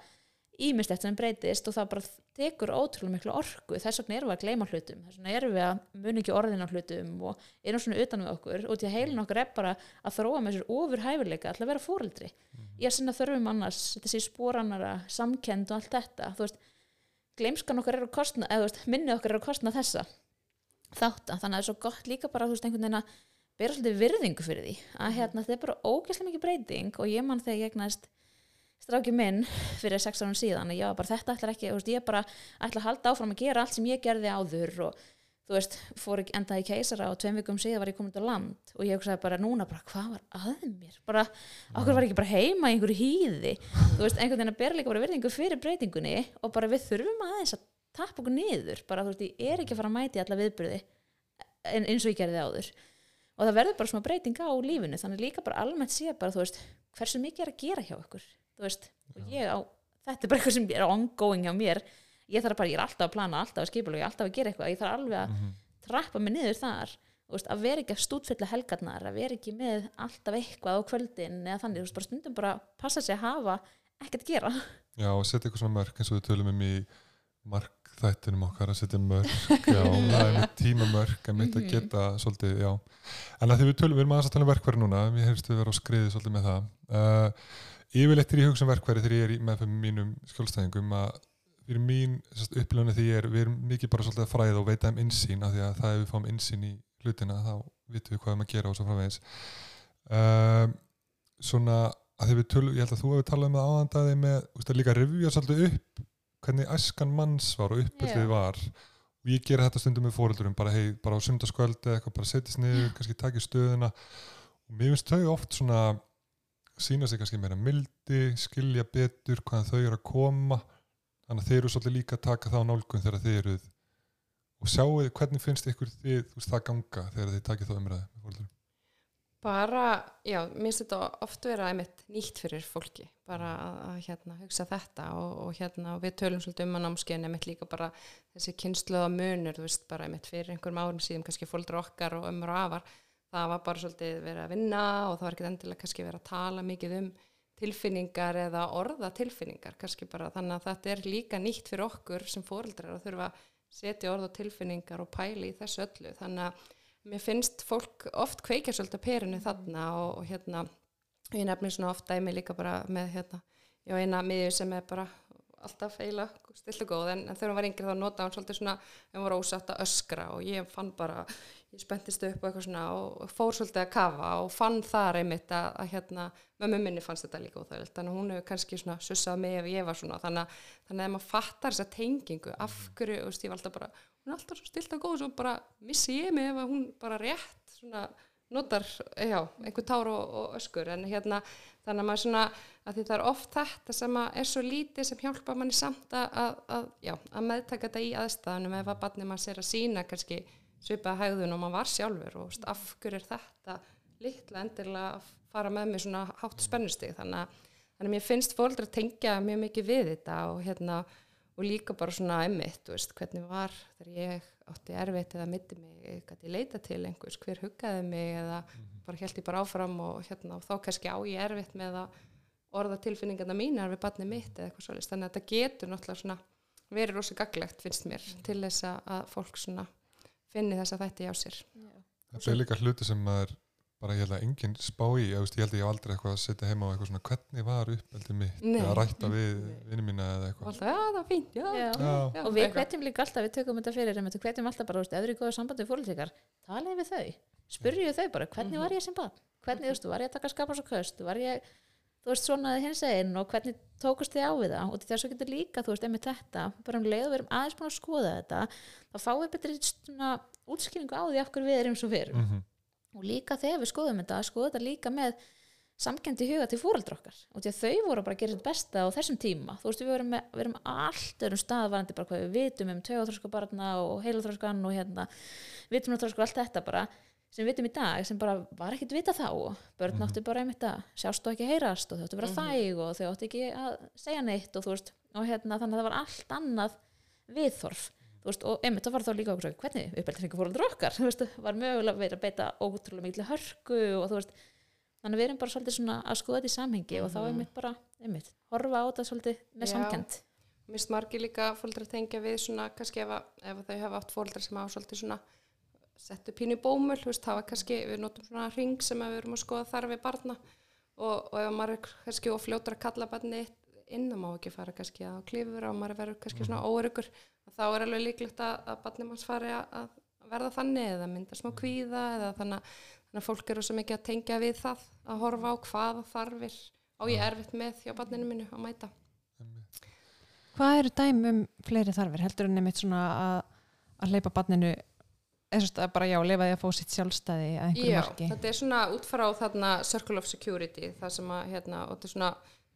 ímislegt sem breytist og það bara tekur ótrúlega miklu orku. Þess vegna erum við að gleyma hlutum. Þess vegna erum við að muni ekki orðin á hlutum og erum svona utan við okkur. Og til að heilin okkur er bara að þróa með sér ofur hæfileika alltaf vera fóreldri í að sinna þörfum annars, þessi spórannara samkend og allt þetta. Þú veist, gleymskan okkar er að kostna eða minni okkar er að kostna þessa þátt að þannig að það er svo gott líka bara þú veist, einhvern veginn að bera svolítið virðingu fyrir því. Að hérna, þetta er bara ógæslega mikið breyting og ég mann þegar ég egnast stráki minn fyrir sex árum síðan og ég var bara þetta ætlar ekki, ég bara ætla að halda áfram að gera allt sem ég gerði áður og þú veist, fór ekki endaði í keisara og tveim vikum síðan var ég komin til land og ég hugsaði bara núna, bara hvað var að mér? Bara, okkur var ekki bara heima í einhverju hýði. Þú veist, einhvern veginn að bera líka bara virðingu fyrir breytingunni og bara við þurfum aðeins að tappa okkur niður, bara þú veist, ég er ekki að fara að mæti alla viðbyrði en, eins og ég gerði áður. Og það verður bara svona breyting á lífinu þannig líka bara almennt sé bara, þú veist, hversu mikið er að gera hjá okkur þú veist, og ég á þetta er bara eitthvað sem er ongoing hjá mér ég þarf bara, ég er alltaf að plana, alltaf að skipulega alltaf að gera eitthvað, ég þarf alveg að Mhm. trappa mig niður þar veist, að vera ekki að stútfylla helgarnar að vera ekki með alltaf eitthvað á kvöldin eða þannig, veist, bara stundum bara passa sig að hafa ekkert að gera Já, og setja eitthvað svona mörk eins og við tölum um í markþættinum okkar að setja mörk, já, það er með tímamörk en mitt að Mhm. geta svolítið, já en að því við tölum, við erum aðeins að tala um verkværi núna við við vera á skriði svolítið með það uh, yfirleitt er ég hugsa um verkværi þegar ég er í- með fyrir mínum skjólstæðingum að fyrir mín upplöfni því er við erum mikið bara svolítið að fræða og veita um insýn af því að það ef við fáum insýn í hlutina þá vitum við hvað við að gera og svo framvegis. Uh, svona að því við tölum, ég held að þú hefur talað um það áðandaði með, þú veist, að líka revja svolítið upp hvernig æskan manns var og uppöldið Já. var. Og ég gera þetta stundum með fóreldurum bara, hei, bara á sundarskvöldi eitthvað, bara setjast niður, kannski taki stöðuna. Og mér finnst þau oft svona sína sig kannski meira mildi skilja betur hvaðan þau eru að koma þannig að þeir eru svolítið líka að taka það á nálgun þegar þeir eruð og sjáu hvernig finnst ykkur þið, veist, það ganga þegar þið takið það umræði Bara, já, mér finnst þetta oft vera einmitt nýtt fyrir fólki, bara að, að hérna, hugsa þetta og, og hérna, við tölum svolítið um að námskeiðin einmitt líka bara þessi kynsluða munur, þú veist, bara einmitt fyrir einhverjum árum síðan, kannski fólkdur okkar og ömmur og afar, það var bara svolítið verið að vinna og það var ekki endilega kannski verið að tala mikið um tilfinningar eða orða tilfinningar, kannski bara þannig að þetta er líka nýtt fyrir okkur sem fóreldrar að þurfa að setja orð og tilfinningar og pæli í þessu öllu, þannig að mér finnst fólk oft kveikja svolítið perinu þarna og, og hérna ég nefnir svona oft dæmi líka bara með hérna, já eina miðju sem er bara alltaf feila, still og góð en, en þegar hún var yngri þá nota hún svolítið svona hún var ósatt að öskra og ég fann bara ég spentist upp og eitthvað svona og fór svolítið að kafa og fann þar einmitt að, að hérna, mömmu minni fannst þetta líka óþægilegt, þannig að hún hefur kannski svona sussað mig ef ég var svona, þannig að þannig að maður fattar þessa tengingu, af hverju og ég var alltaf bara, hún er alltaf svo stilt og góð og bara missi ég mig ef hún bara rétt svona notar, já, einhver tár og, og öskur. En hérna, þannig að maður svona að það er oft þetta sem er svo lítið sem hjálpa manni samt að, að, já, að meðtaka þetta í aðstæðanum ef að barnið maður sér að sína kannski svipaða hægðun og maður var sjálfur og veist, af hverju er þetta litla endilega að fara með mig svona hátt spennustig? Þannig að mér finnst fólk að tengja mjög mikið við þetta og hérna og líka bara svona emmitt, þú veist, hvernig var þegar ég átti erfitt eða mitti mig, gæti leita til einhvers, hver huggaði mig eða mm -hmm. bara held ég bara áfram og hérna og þá kannski á ég erfitt með að orða tilfinningarna mínar við barnið mitt eða eitthvað svolítið, þannig að þetta getur náttúrulega svona verið rosa gaglegt finnst mér mm -hmm. til þess að fólk svona finni þess að þetta í á sér. Já. Þetta er líka hluti sem maður bara ég held að enginn spá í ég, veist, ég held að ég hef aldrei eitthvað að setja heima á eitthvað svona hvernig var uppeldið mitt? Nei. eða rætta við vinnu mína eða eitthvað. Alltaf, já það var fínt já. Já. Já. og við hvetjum líka alltaf, við tökum þetta fyrir við hvetjum alltaf bara, þú eru góða sambandi við fólktíkar talið við þau, spurju þau bara hvernig var ég sem barn, hvernig, þú veist, var ég að taka skapars og köst, var ég þú veist, svonaði hins einn og hvernig tókast þið á við það? Og þess að getur líka, þú veist, einmitt þetta bara um leið og við erum aðeins búin að skoða þetta þá fáum við betri útskýringu á því af hverju við erum svo fyrir mm -hmm og líka þegar við skoðum þetta skoðum þetta líka með samkendi huga til fóraldra okkar og því að þau voru bara að gera þetta besta á þessum tíma þú veist við verum, með, við verum allt öðrum staðvarandi bara hvað við vitum um tögaþróska barna og heilaþróskan og hérna vitumnaþróska og allt þetta bara sem við vitum í dag sem bara var ekkit vita þá börn mm -hmm. áttu bara einmitt að sjást og ekki heyrast og þau áttu vera mm -hmm. þæg og þau áttu ekki að segja neitt og þú veist og hérna þannig að það var allt annað viðþorf veist, og einmitt það var þá líka okkur hvernig uppeldinsringu fóröldur okkar veist, var mögulega verið að beita ótrúlega miklu hörku og þú veist þannig við erum bara svolítið svona að skoða þetta í samhengi mm. og þá er einmitt bara, einmitt, horfa á þetta svolítið með samkend Mér smargir líka fólkdur að tengja við svona kannski ef, að, ef þau hafa átt fólkdur sem hafa svolítið svona settu pínu bómul, þú veist, var kannski við notum svona ring sem við erum að skoða þar við barna og, og ef maður kannski ofljótur að kalla barni inn þá má ekki fara kannski á klífur og maður verður kannski svona mhm. óöryggur þá er alveg líklegt að, að barnið manns fari að verða þannig eða mynda smá kvíða eða þannig, þannig að fólk eru svo mikið að tengja við það að horfa á hvaða þarfir á ég erfitt með hjá barninu mínu að mæta Hvað eru dæmum fleiri þarfir? Heldur en nefnitt svona að, að leipa barninu eða bara já, leifa því að fá sitt sjálfstæði að einhverju já, marki? Já, þetta er svona útfara á þarna Circle of Security það sem að, hérna, og þetta er svona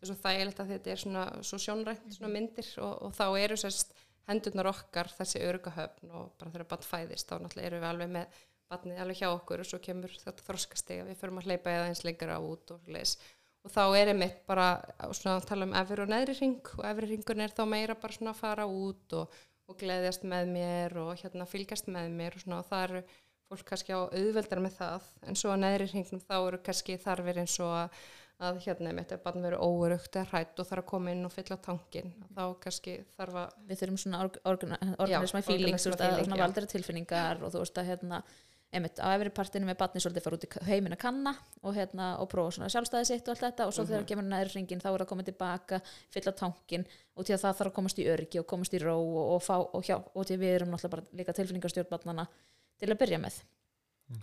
svo þægilegt að þetta er svona svo sjónrænt svona myndir og, og þá eru sérst hendurnar okkar þessi örugahöfn og bara þegar bann fæðist þá náttúrulega eru við alveg með bannið alveg hjá okkur og svo kemur þetta þroskastega við förum að hleypa eða eins lengra út og leis og þá er einmitt bara svona að tala um efri og neðri ring og efri ringun er þá meira bara svona að fara út og, og gleðjast með mér og hérna fylgjast með mér og svona og það eru fólk kannski á auðveldar með það. En svo að neðri ringnum þá eru kannski þarfir eins og að að hérna mitt er bara verið óurugt eða hrætt og þarf að koma inn og fylla tankin þá kannski þarf að við þurfum svona organisma feelings svona valdara tilfinningar og þú veist að hérna einmitt á efri partinu með batni svolítið fara út í heiminn að kanna og hérna og prófa svona sjálfstæði sitt og allt þetta og svo mm -hmm. þegar kemur næri ringin þá er að koma tilbaka fylla tankin og til að það þarf að komast í örgi og komast í ró og, og fá og hjá og til við erum náttúrulega bara líka tilfinningarstjórnbarnana til að byrja með mm -hmm.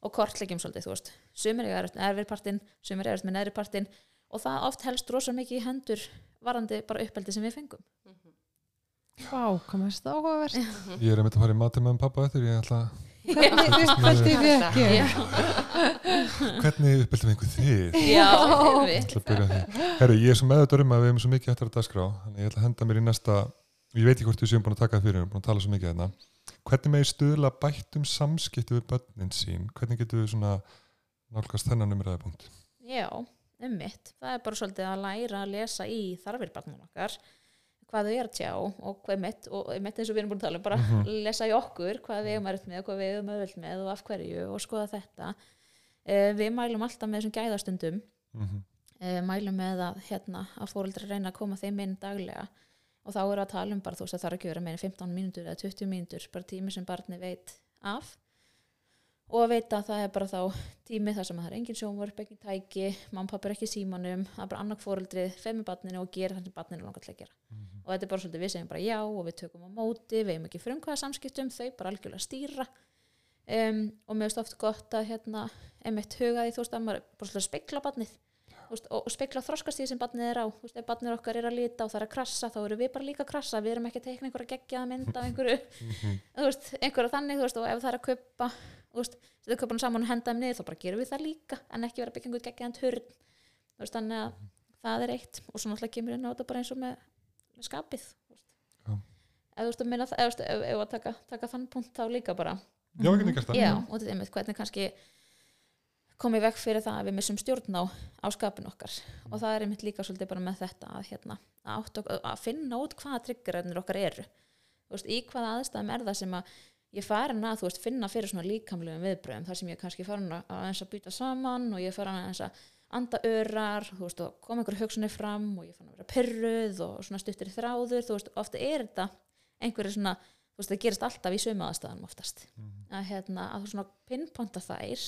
Er það við og kortlegjum svolítið, þú veist. Sumir er erfitt með erfiðpartin, sumir er erfitt með neðripartin og það oft helst rosa mikið í hendur varandi bara uppeldi sem við fengum. Mm -hmm. Vá, komið þetta áhugavert. Ég er að mynda að fara í mati með pappa eftir ég ætla Hvernig uppeldi við ekki? Hvernig uppeldi við einhver þið? Já, Herru, ég er svo meðutur um að við hefum svo mikið eftir að dasgrá, þannig ég ætla að henda mér í næsta ég veit ekki hvort þú séum búin að taka það fyrir, við erum búin að tala svo mikið hérna hvernig með stuðla bættum samskipti við börnin sín, hvernig getur við svona nálgast þennan umræðapunkt Já, ummitt. Það er bara svolítið að læra að lesa í þarfir barnum okkar hvað þau er að tjá og hvað mitt og mitt eins og við erum búin að tala um, bara Mhm. lesa í okkur hvað við erum að með og hvað við erum öðvöld með og af hverju og skoða þetta uh, við mælum alltaf með þessum gæðastundum mm -hmm. uh, mælum með að, hérna, að fóreldrar reyna að koma þeim inn daglega og þá við að tala um bara þú veist að það er ekki verið meina 15 mínútur eða 20 mínútur bara tími sem barni veit af. Og að veita að það er bara þá tími þar sem að það er engin sjónvörp, engin tæki pappa er ekki símanum, það er bara annað fóreldrið feð með barninu og gera það sem barninu langar til að gera. Mhm. og þetta er bara svolítið við segjum bara já og við tökum á móti, við hefum ekki frumkvæða samskiptum þau bara algjörlega stýra. Um, og mér finnst oft gott að hérna, einmitt huga því þú veist að maður bara svolítið spekla barnið. Þú veist, og, og spekla þroskastíð sem barnið er á. Veist, ef barnið okkar er að lita og það er að krassa þá eru við bara líka að krassa, við erum ekki að teikna einhverja geggjaða mynd af einhverju þú veist, einhverja þannig, og ef það er að veist, setja kaupanum saman og henda þeim niður þá bara gerum við það líka, en ekki vera að byggja turn, þú veist, þannig að það er eitt, og svo náttúrulega kemur inn á þetta bara eins og með, með skapið ef að taka, taka þann punkt þá líka bara. Já, nýgast það. Já, og þetta er einmitt hvernig kannski komið vekk fyrir það að við missum stjórn á, á skapin okkar. Og það er einmitt líka svolítið bara með þetta að, hérna, að, ok- að finna út hvaða triggerarnir okkar eru. Veist, í hvaða aðstæðum er það sem að ég farin að, veist, finna fyrir svona líkamlegum viðbröðum þar sem ég kannski farin að eins að býta saman og ég farin að eins að anda örar, þú veist, og koma einhver hugsunni fram og ég fann að vera pyrruð og svona stuttir í þráður, þú veist, ofta er þetta einhverju svona, þú veist, það gerist alltaf í sömu aðstæðanum oftast. Að, hérna, að þú svona pinponta þær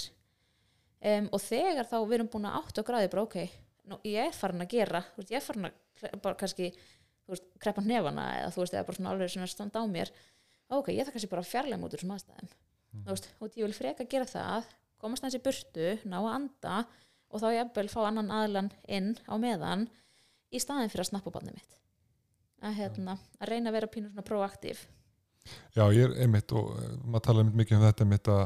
um, og þegar þá við erum búin að áttu að græði bara ok, nú, ég er farin að gera veist, ég er farin að bara kannski veist, kreppa hnefana eða þú veist, eða bara svona alveg sem að standa á mér. Ok, ég þarf kannski bara að fjarlæga mútur þessum aðstæðum. Þú veist, og ég vil freka gera það komast hans í burtu, ná að anda og þá ég fá annan aðlan inn á meðan í staðin fyrir að snappa bannið mitt. Að, hérna, að reyna að vera pínur svona proaktív. Já, ég er einmitt og uh, maður tala einmitt mikið um þetta einmitt að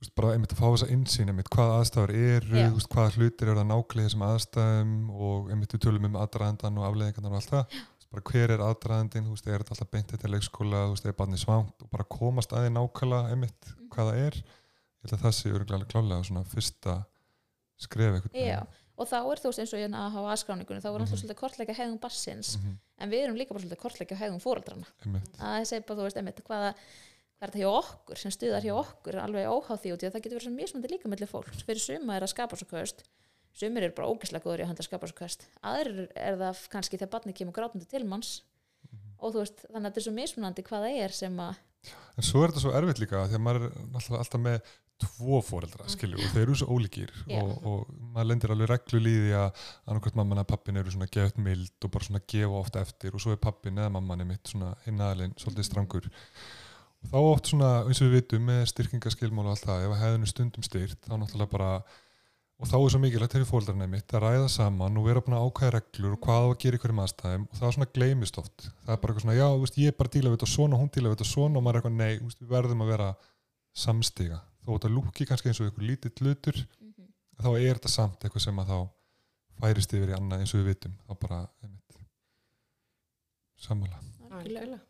þú veist, bara einmitt að fá þessa innsýn einmitt hvað aðstæður eru, Já. þú veist, hvaða hlutir eru það nákvæmlega í þessum aðstæðum og einmitt við tölum um aðdraðandan og afleðingarnar og allt það Þú veist, bara hver er aðdraðandin, þú veist, er þetta alltaf beint þetta leikskóla, þú veist, er barnið svangt og bara komast aðeins nákvæmlega einmitt Mhm. hvað það er ég held að það sé öruglega klálega svona fyrsta skref einhvern Já, og þá er þú veist eins og hérna að hafa aðskráningunni, þá er alltaf Mhm. svolítið kortleika hegðum bassins, Mhm, en við erum líka bara svolítið kortleika hegðum fóreldrana. einmitt, Að þessi bara, þú veist, einmitt, hvaða, hvað er þetta hjá okkur, sem stuðar hjá okkur, alveg óháð því út í að það getur verið svo mismandi líka mellir fólks. Fyrir suma er að skapa svo köst, sumir eru bara ógæslega góður í að handa að skapa svo köst. Aðrir er það kannski þegar barnið kemur grátandi til manns og þú veist, þannig að þetta er svo mismunandi hvað það er sem að, En svo er þetta svo erfitt líka að maður er alltaf, alltaf með tvo foreldra, skilju, og þeir eru svo ólíkir Mm. Já. og, og maður lendir alveg reglu líði að annarkvæmt mamman að pappin eru svona gefið mild og bara svona gefa ofta eftir og svo er pappin eða mamman er mitt svona hinnaðalinn svolítið strangur og þá oft svona, eins og við vitum með styrkingaskilmál og allt það, ef að hefðinu stundum styrt þá náttúrulega bara og þá er svo mikilvægt fyrir fóldrarna mitt að ræða saman og vera búin að ákvæða reglur og hvað á að gera í hverjum aðstæðum og það svona gleymist oft. Það er bara eitthvað svona, já, þú veist, ég er bara díla við þetta svona hún díla við þetta svona og maður er eitthvað, nei, þú veist, við verðum að vera samstiga. Þó þetta lúki kannski eins og einhver lítill hlutur þá er þetta samt eitthvað sem að þá færist yfir í annað eins og við vitum. Þá bara, einmitt sammála. Algjörlega.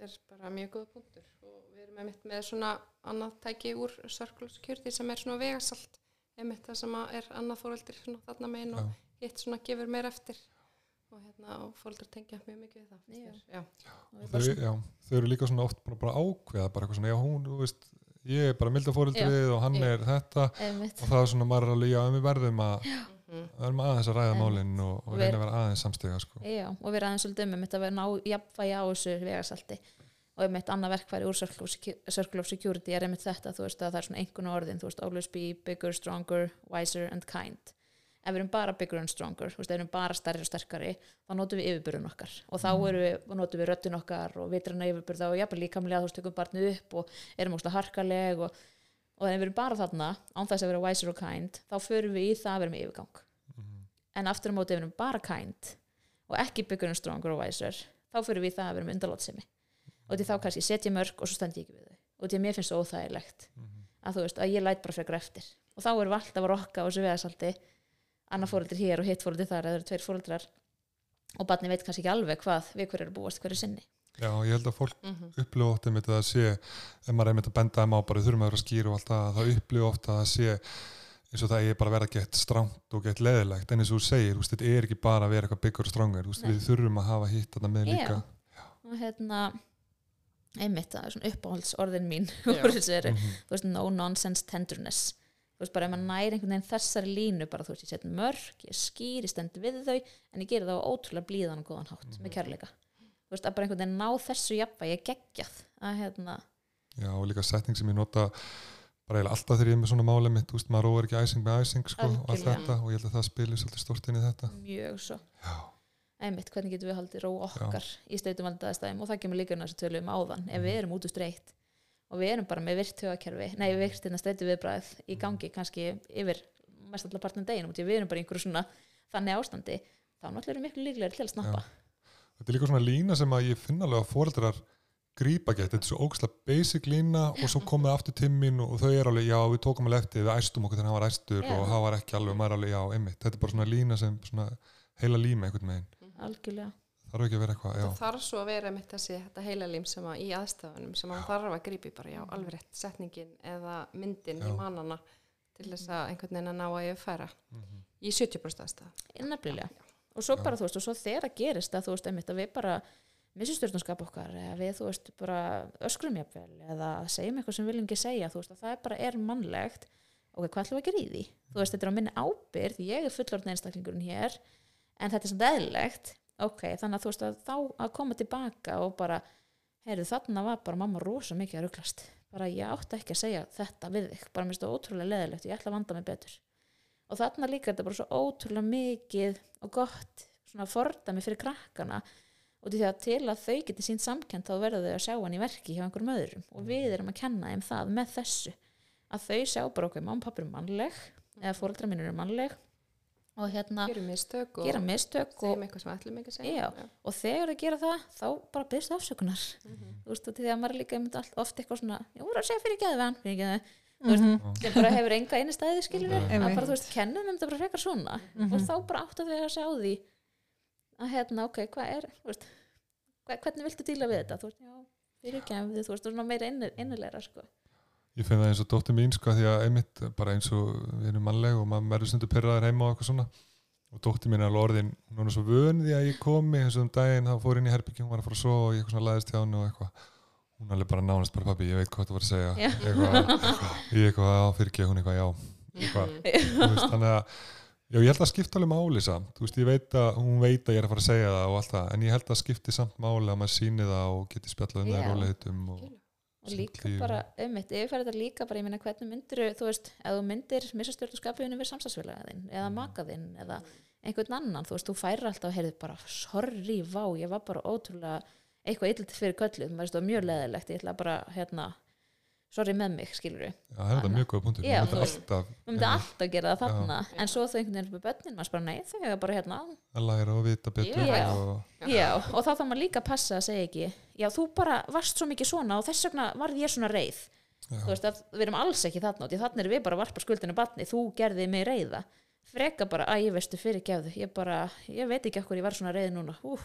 Þetta er bara mjög góða punktur og við erum einmitt með svona annað tæki úr Security sem er svona vegasalt einmitt það sem að er annað fóreldir svona þarna megin og Já. hitt svona gefur meir eftir og hérna og fóreldur tengja mjög mikið við það Já. Já. Og við þau, já, þau eru líka svona oft bara, bara ákveða bara eitthvað svona, já, hún, þú veist ég er bara milda fóreldrið og hann Já. er þetta Einmitt. og það er svona, er alveg, já, en við verðum að Mhm. við verðum aðeins að ræða En- málinn og, og reyna að vera aðeins samstiga sko. Já, og við ræðum svolítið um að vera ná jafnvægi á þessu vegasalti og einmitt annað verkfæri úr Circle of, Security er einmitt þetta, veist að það er svona einhvern orðin, þú veist, always be bigger, stronger, wiser and kind ef við erum bara bigger and stronger, veist, ef við erum bara stærri og sterkari, þá notum við yfirbyrðun okkar og þá erum við, notum við röddun okkar og vitrana yfirbyrða og jafnvel líkamlega þú veist, tökum barnið upp og erum óslega harkaleg og, og ef við erum bara þarna án þess að vera wiser og kind, þá förum við í það að vera með yfirgang. Mhm. en aftur á móti ef við erum bara kind og ekki bigger and stronger og wiser þá fyrir við í það að vera með undarlátsemi. Og því þá kannski setja mörg og svo stend ég ekki við þau. Og því að mér finnst það óþægilegt Mhm. að þú veist að ég læt bara frekar eftir. Og þá erum við alltaf að rokka á þessu veðasalti annar fóreldri hér og hitt fóreldri þar eða tveir fóreldrar og barni veit kannski ekki alveg hvað við hverju eru búast hverju sinni Já, ég held að fólk Mhm. upplifa ofta einmitt að það sé ef maður er einmitt að benda þeim á bara þurfum að vera að skýra og allt það, þá upplifa ofta að það sé eins og það er bara að vera gett strámt og gett leðilegt, en eins og þú segir, þú veist, þetta er ekki bara að vera eitthvað byggur og stránger, þú veist, við þurfum að hafa hitt þarna með Já. líka og hérna einmitt, það er svona uppáhaldsorðin mín Já. eru, Mhm. þú veist, no nonsense tenderness þú veist, bara ef maður næri einhvern veginn þessari línu bara, þú veist, ég set mörg, ég skýr, ég stend við þau en ég geri það á ótrúlega blíðan og góðan hátt Mhm. með kærleika veist, að bara einhvern veginn ná þessu jafnvægi ég geggjað. Að hérna, Já, og líka setning sem ég nota bara eiginlega alltaf þegar ég er með svona máli mitt, þú veist, maður róar ekki æsing með æsing, sko, og allt þetta og ég held að það spilir svolítið stort inn í þetta. Mjög svo. Já, einmitt, hvernig getum við haldið ró okkar í stöytum vandaðastæðum og það kemur líka inn á þessu tölu um áðan. Ef Mhm. við erum út úr streitt og við erum bara með virt högakerfi nei, virt hérna streitu viðbræð í gangi kannski yfir mest allar partin deginum því við erum bara í einhverju svona þannig ástandi þá náttúrulega erum við miklu líklegri til að snappa þetta er líka svona lína sem að ég finna alveg að fóreldrar grípa gett, þetta er svo ógslag basic lína og svo komið aftur timmin og þau eru alveg, já, við tókum alveg eftir, við æstum okkur þegar hann var æstur Já. og hann var ekki alveg, maður er alveg, já, einmitt. Þetta er bara svona lína sem svona heila líma einhvern veginn, algjörlega. Þarf ekki að vera eitthvað, já, Það þarf svo að vera mitt þessi þetta heila lím sem að í aðstafanum sem að þarf að grípi bara, já, alveg rétt setningin eða myndin Já. í mannana til þess að einhvern veginn að ná að yfirfæra í 70% aðstaf. nefnilega og svo bara þú veist og svo þegar það gerist að þú veist einmitt að við bara missum stjórnarskap okkar eða við þú veist bara öskrum jafnvel eða segjum eitthvað sem við viljum ekki segja þú veist að það er bara er mannlegt. Ok, hvað ætlum við að gera í því? Þú veist þetta er á minni ábyrð ég er fullorðin einstaklingurinn hér en þetta er samt eðlilegt. Ok, þannig að þú veist að þá að koma tilbaka og bara heyrðu þarna var bara mamma rosa mikið að ruglast. Bara ég átti ekki að segja þetta við þig. Bara mér finnst það ótrúlega leðilegt og þarna líka er þetta bara svo ótrúlega mikið og gott svona fordæmi fyrir krakkana. Og því að til að þau geti sínt samkend þá verður þau að sjá hann í verki hjá einhverjum öðrum. Og við erum að kenna þeim það með þessu. Að þau sjá bara okkur, pappi er mannleg eða fóreldra mínur er mannleg. Og hérna Gerum mistök og gera mistök og, segja. Já. og þegar þau gera það þá bara byrstu afsökunar. Mhm. þú veist, og því að maður líka allt- oft eitthvað svona, ég voru að segja fyrir geðu hann fyrir geðu, Mhm. sem bara hefur enga einu stæði skilur við, Mhm. að bara þú veist, kennum um þetta bara frekar svona. Mhm. og þá bara áttu þau að segja á því að hérna, ok, hvað er þú veist, hvernig viltu díla við þetta? Þú veist, já, fyrir gefðu, þú veist, og svona meira inni- innilegra, sko. Ég finn það eins og dóttir mín, sko, því að einmitt bara eins og við erum mannleg og maður verður stundu pyrraðar heima og eitthvað svona. Og dóttir mín er alveg orðin, hún er svo vön því að ég komi eins og um daginn, þá fór inn í herbyggjum var að fara að svo og ég eitthvað svona laðist hjá henni og eitthvað hún er alveg bara nánast bara pabbi, ég veit hvað þú var að segja. Eitthvað, eitthvað, eitthvað, já, fyrirgeð hún eitthvað, já. Eitthvað, veist, þannig að já, ég held að skipta alveg máli samt. Veist, veit að, hún veit að ég er að fara að segja það og allt það, en ég held að skipti samt máli að maður síni það og geti spjallað um það í Já. rólegheitum og og líka líf. bara, einmitt, yfirfæra þetta líka bara, ég meina hvernig myndir, þú veist, ef þú myndir missa stjórnarskapiðinu við samstagsfélaga þinn eða maka þinn, eða einhvern annan þú veist, þú færir alltaf, heyrðu bara sorry, vá, ég var bara ótrúlega eitthvað illt fyrir veist, það var mjög leðilegt ég ætla bara, hérna sorry með mig, skilur við, já, það er þetta mjög góða punktur. Já, Maður myndi alltaf maður myndi alltaf gera það Já. þarna. En svo þau einhvern veginn með börnin, maður bara nei, þau hefur bara hérna, að læra og vita betur Já. og, já, og þá þarf maður líka passa að segja ekki, já, þú bara varst svo mikið svona og þess vegna varð ég svona reið. Já, þú veist að við erum alls ekki þarna þarna erum við bara að varpa skuldinu batni þú gerði mig reyða freka bara að ég veistu fyrir gefðu ég bara, ég veit ekki okkur ég var svona reið núna. Ú,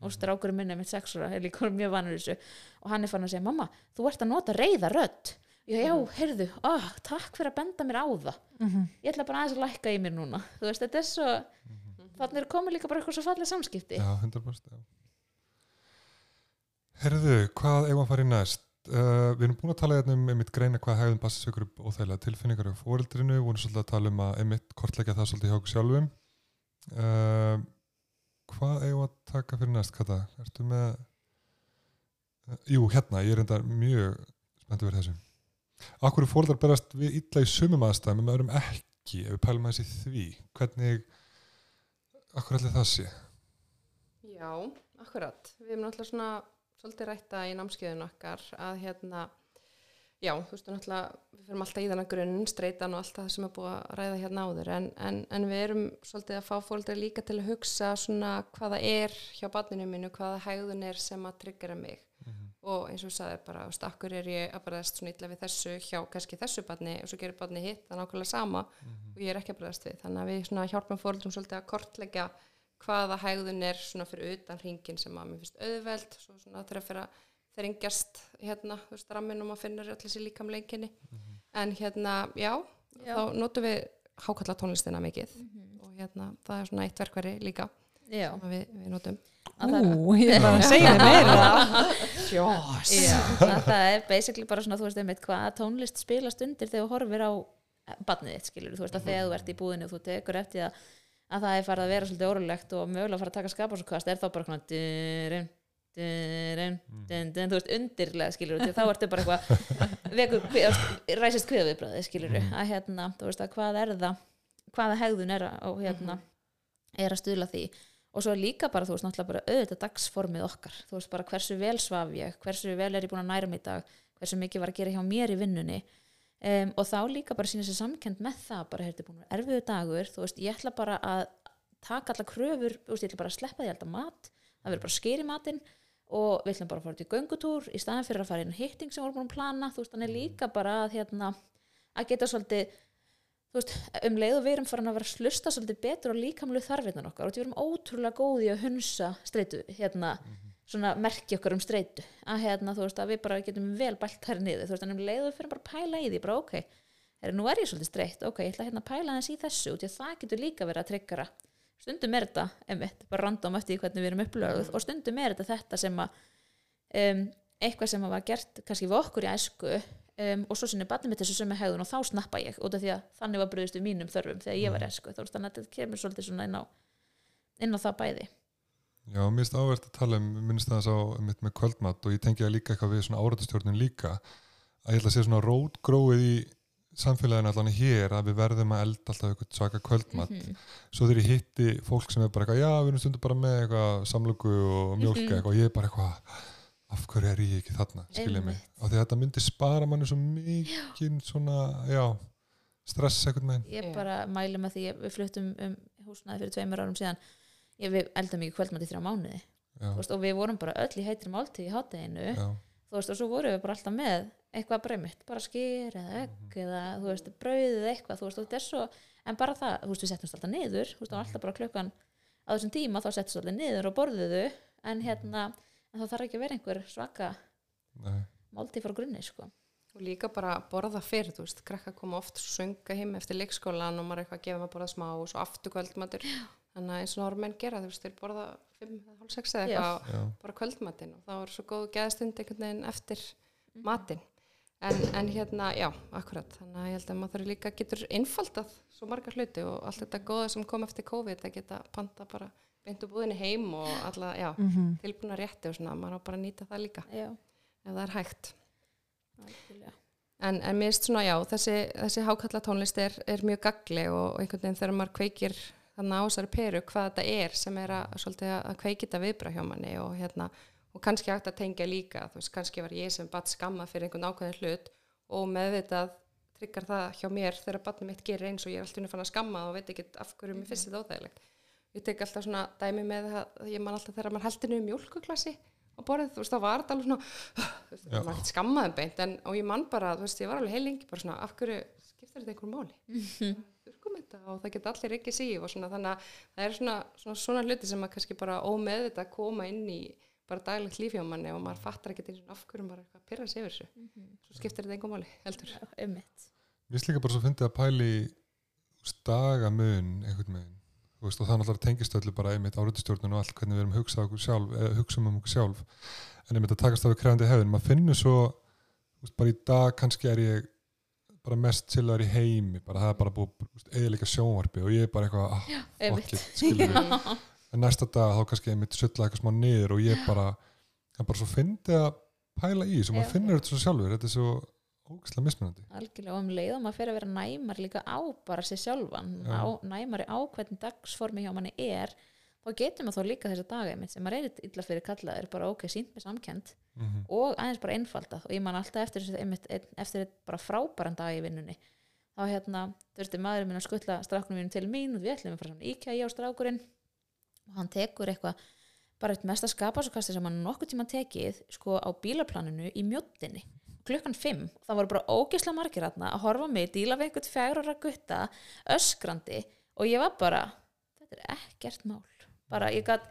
og strákurinn minni mitt sexura er líka mjög vanur þessu. Og hann er fann að segja mamma, þú ert að nota reyða rödd. Já, já, heyrðu, oh, takk fyrir að benda mér á það. Mhm. ég ætla bara aðeins að lækka í mér núna. Þú veist, þetta er svo þannig er komið líka bara eitthvað svo fallið samskipti. Já, 100% já. Herðu, hvað eigum að fara í næst? Uh, við erum búin að tala hérna um einmitt greina hvað hegðum passa sig ykkur óþægilega tilfinningar á fóreldrinu, vorum svolítið að tala um að einmitt kortleggja það svolítið hjá okkur sjálfum. Uh, Hvað eigum að taka fyrir næst, Kata? Ertu með uh, Jú, hérna, ég er enda mjög spenntur verið þessu Akkur er fóreldrar berast við illa í sumum aðstæðum en með öðrum ekki, ef við pælum aðeins í því hvernig Akkur allir það sé? Já, akkurat. Við erum náttúrulega svona svolítið rætta í námskeiðun okkar að hérna, já, þú veist, við fyrir alltaf í þannig grunn, streitan og allt það sem er búið að ræða hérna áður, en, en, en við erum svolítið að fá fóldri líka til að hugsa svona hvaða er hjá barninu mínu, hvaða hegðun er sem að tryggjara mig. Og eins og þú sagði bara, þú veist, akkur er ég að bregðast svona illa við þessu hjá kannski þessu barni og svo gerir barni hitt það nákvæmlega sama og ég er ekki að bregðast við. Þannig að við svona hjálpum fóreldrum svolítið að kortleggja hvaða hegðun er svona fyrir utan hringin sem að mér finnst auðveld svo svona þegar fyrir að þrengjast hérna, þú veist, rammin og maður finnur öll þessi líkam lenginni en hérna, já, Já. þá notum við hákalla tónlistina mikið Mhm. og hérna, það er svona eitt verkværi líka Já, sem að við, við notum. Að Ú, ég er bara að segja þér meira. Jós Já, að það er basically bara svona, þú veist, einmitt, hvaða tónlist spilast undir þegar þú horfir á badnið þitt, skilur, þú veist, að þegar þú ert í búðinu og þú tekur eftir að, að það er farið að vera svolítið órulegt og mögulega að fara að taka skapasokast er þá bara svona þú veist, undirlega, skilur, þá ertu bara eitthvað ræsist kviðaviðbræði, skilur, að hérna, þú veist, að hvað er það hvaða hegðun er að, hérna er að stuðla því. Og svo líka bara, þú veist, náttúrulega bara auðvitað dagsformið okkar, þú veist, bara hversu vel svaf ég, hversu vel er ég búin að næra mig í dag hversu mikið var að gera hjá mér í vinnunni. Um, og þá líka bara sína sér samkend með það, bara, heyrðu, búin að vera erfiðu dagur þú veist, ég ætla bara að taka alla kröfur, þú veist, ég ætla bara að sleppa því alltaf mat, það verður bara skeri matinn og við ætlum bara að fara í göngutúr í staðan fyrir að fara inn á hitting sem við vorum búin að plana. Þú veist, þannig líka bara að hérna, að geta svolítið veist, um leið og við erum farin að vera slusta svolítið betur á líkamlu þarfinnan okkar og við erum ótrúlega góði að hunsa streitu, hérna, svona merki okkar um streitu, að hérna, veist, að við bara getum vel bælt þær niður, þú veist, en um leið og við fyrir bara að pæla í því, bara ok, er, nú er ég svolítið streitt, ok, ég ætla hérna að pæla þess í þessu, að það getur líka verið að tryggjara, stundum er þetta, einmitt, bara random eftir hvernig við erum upplöguð og stundum er þetta þetta sem að um, eitthvað sem að var gert kannski við okkur í æsku um, og svo sinni barnið mitt þessu sömu hegðun og þá snappa ég út af því að þannig var bröðist við mínum þörfum þegar ég var í æsku, þá veist þannig að þetta kemur svolítið svona inn á, inn á það bæði. Já, mér finnst áverð að tala um, minnst það á mitt með kvöldmatt og ég tengi það líka eitthvað við svona áratustjórnun líka að ég ætla að sé svona rótgróið í samfélaginu allan hér að við verðum að elda alltaf eitthvað svaka kvöldmatt Mhm. svo þegar ég hitti fólk sem er bara eitthvað já, við erum stundur bara með eitthvað samlöku og mjólka Mhm. eitthvað og ég er bara eitthvað af hverju er ég ekki þarna, skilja mig. Einmitt. af því að þetta myndi spara manni svo mikið svona, já stress eitthvað með ég Já. bara mæli með því að við fluttum um húsnaði fyrir tveimur árum síðan. Ég, við eldum ekki kvöldmátt í þrjá mánuði. Veist, og við vorum bara öll í heitri máltíð í hátteginu já, þú veist, og svo vorum við bara alltaf með eitthvað breymitt, bara skýr eða egg eða, þú veist, brauðið eða eitthvað þú veist, þetta er svo, en bara það, þú veist, við settumst alltaf niður, þú veist, og alltaf bara klukkan á þessum tíma, þá settumst alltaf niður og borðuðu en hérna, en þá þarf ekki að vera einhver svaka nei, máltíð frá grunni, sko. Og líka bara borða fyrir, þú veist, krakka koma oft sunga heim eftir leikskólan og maður eitthvað að gefa maður að borða smá og svo aftur kvöldmatur þannig að eins og normenn gera, þú veist, þeir borða 5, hálf 6 eða eitthvað bara kvöldmatinn og þá er svo góð geðstund einhvern veginn eftir matinn en, en hérna, já, akkurat þannig að ég held að maður þarf líka getur einfaldað svo margar hluti og allt þetta góða sem kom eftir COVID að geta panta bara beint úr búðinni heim og alla, já, Mhm. tilbúna rétti og svona, maður á bara að nýta það líka já, ef það er hægt algjörlega. En, en mér finnst svona, já, þessi, þessi hákalla tónlist er, er mjög gagli og, og einhvern veginn þegar maður kveikir þannig á þessari peru hvað þetta er sem er að, svolítið að kveikita viðbra hjá manni og hérna, og kannski hægt að tengja líka, þú veist, kannski var ég sem bat skamma fyrir einhvern ákveðin hlut og meðvitað tryggar það hjá mér þegar barnið mitt gerir eins og ég er alltaf fann að skamma og veit ekki af hverju mér finnst þetta óþægilegt. Ég tek alltaf svona dæmi með það, ég man alltaf þegar maður heldur niður mjólkuklasi á borðið, þú veist, þá var þetta alveg svona, þú veist, maður ekkert skammaðum beint, en, og ég man bara, þú veist, ég var alveg heil lengi bara svona, af hverju skiptir þetta einhverjum máli? Þurrkum þetta og það geta allir ekki síg og svona, þannig að það er svona, svona, svona hluti sem maður kannski bara ómeðvita að koma inn í bara daglegt líf hjá manni og maður fattar ekki eins og af hverju maður er eitthvað að pyrra sig yfir þessu. Svo skiptir þetta einhverjum máli, heldur. Mér finnst líka bara svo fyndið að pæli stagamun einhvern veginn. Þú veist, og það náttúrulega tengist öllu bara einmitt áriðstjórnun og allt hvernig við erum hugsað okkur sjálf eða hugsa um okkur sjálf. En einmitt að takast á við krefandi hefðin maður finnur svo veist, bara í dag kannski er ég bara mest chillar í heimi bara það er bara búið eða sjónvarpi og ég er bara eitthvað ah, en næsta dag þá kannski einmitt sulla eitthvað smá niður og ég bara það bara svo fyndið að pæla í Já. maður finnur þetta svo sjálfur. Þetta er svo ógæslega mismunandi. Algjörlega og um leið og maður fyrir að vera næmar líka á bara sér sjálfan Já. á, næmari á hvernig dagsformi hjá manni er þá getur maður þá líka þessa daga einmitt sem maður er illa fyrir kallaður bara ok, sínt með samkend mm og aðeins bara einfaldað. Og ég man alltaf eftir þessu einmitt, ein- eftir eitt bara frábæran dag í vinnunni. Þá hérna, þurfti maðurinn minn að skutla stráknum mínum til mín og við ætlum að fara saman íkja ég á strákurinn. og hann tekur eitthvað bara eitt mesta skapasokasti sem hann nokkuð tíma tekið sko á bílaplaninu í mjóttinni klukkan 5, það voru bara ógisla margir þarna að horfa mig, díla við einhvern fjagrara gutta öskrandi og ég var bara þetta er ekkert mál. Bara ég gat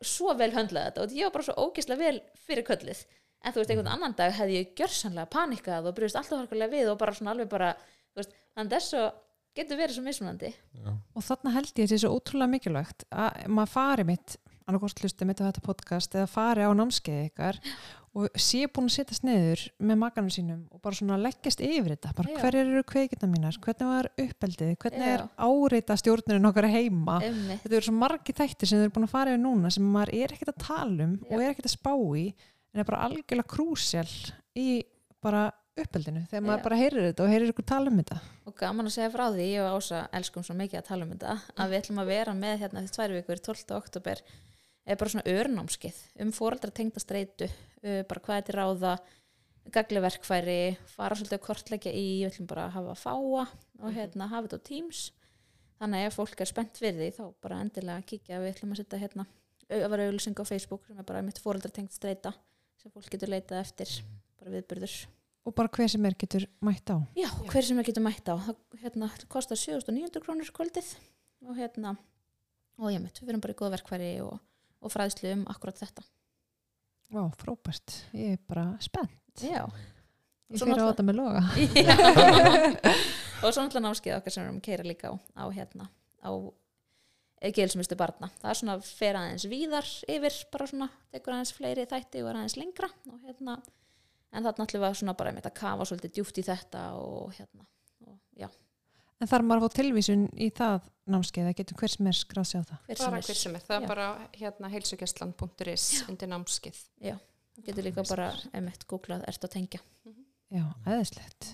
svo vel höndlað þetta og ég var bara svo ógislega vel fyrir köllið en þú veist, einhvern annan dag hefði ég gjörsanlega panikað og brúðist alltaf harkulega við og bara svona alveg bara, þú veist, þannig þess að getur verið svo mismunandi Já. og þarna held ég þessi svo ótrúlega mikilvægt að maður fari mitt annarkort hlusti mitt á þetta podcast eða fari á námskeið ykkar og sé búin að setjast niður með makanum sínum og bara svona leggjast yfir þetta bara hverjir eru kveikina mínar, hvernig var uppeldið hvernig Já. er áreita stjórnurinn okkar heima Einmitt. þetta eru svo margi þættir sem þau eru búin að fara yfir núna sem maður er ekkert að tala um Já. og er ekkert að spá í en er bara algjörlega krúsjál í bara uppeldinu þegar maður Já. bara heyrir þetta og heyrir ykkur tala um þetta. Og gaman að segja frá því, ég og Ása elskum svo mikið að tala um þetta, að við ætlum að vera með hérna því tvær vikur, 12. oktober er bara svona örnámskið um fóreldra tengda streitu, uh, bara hvað er til ráða gagliverkfæri fara svolítið að kortleggja í við ætlum bara að hafa fáa og hérna hafa þetta á Teams. Þannig að ef fólk er spennt fyrir því þá bara endilega kíkja. Við ætlum að setja hérna að vera auðlýsing á Facebook sem er bara mitt fóreldra tengd streita sem fólk getur leitað eftir bara viðburður og bara hver sem er getur mætt á. Já, hver sem við getum mætt á. Það hérna, kostar 7900 krónur kvöldið og hérna og ég mitt, við erum bara í góða verkfæri og, og fræðslu um akkurat þetta. Vá, frábært, ég er bara spennt. Já, ég fyrir á náttúrulega- þetta með loga. Og svo náttúrulega námskeið okkar sem við erum að keira líka á, á hérna á gilsmistu barna. Það er svona fer aðeins víðar yfir bara svona, tekur aðeins fleiri þætti og er aðeins lengra og hérna en það náttúrulega svona bara einmitt að kafa svolítið djúpt í þetta og hérna og já, En þarf maður að fá tilvísun í það námskeið? Að getur hver sem er skráð sig á það? Hver sem Bara er. hver sem er, það Já. er bara hérna heilsugjastlan.is undir námskið. þú getur líka bara einmitt googlað, ert að tengja? Já, eðislegt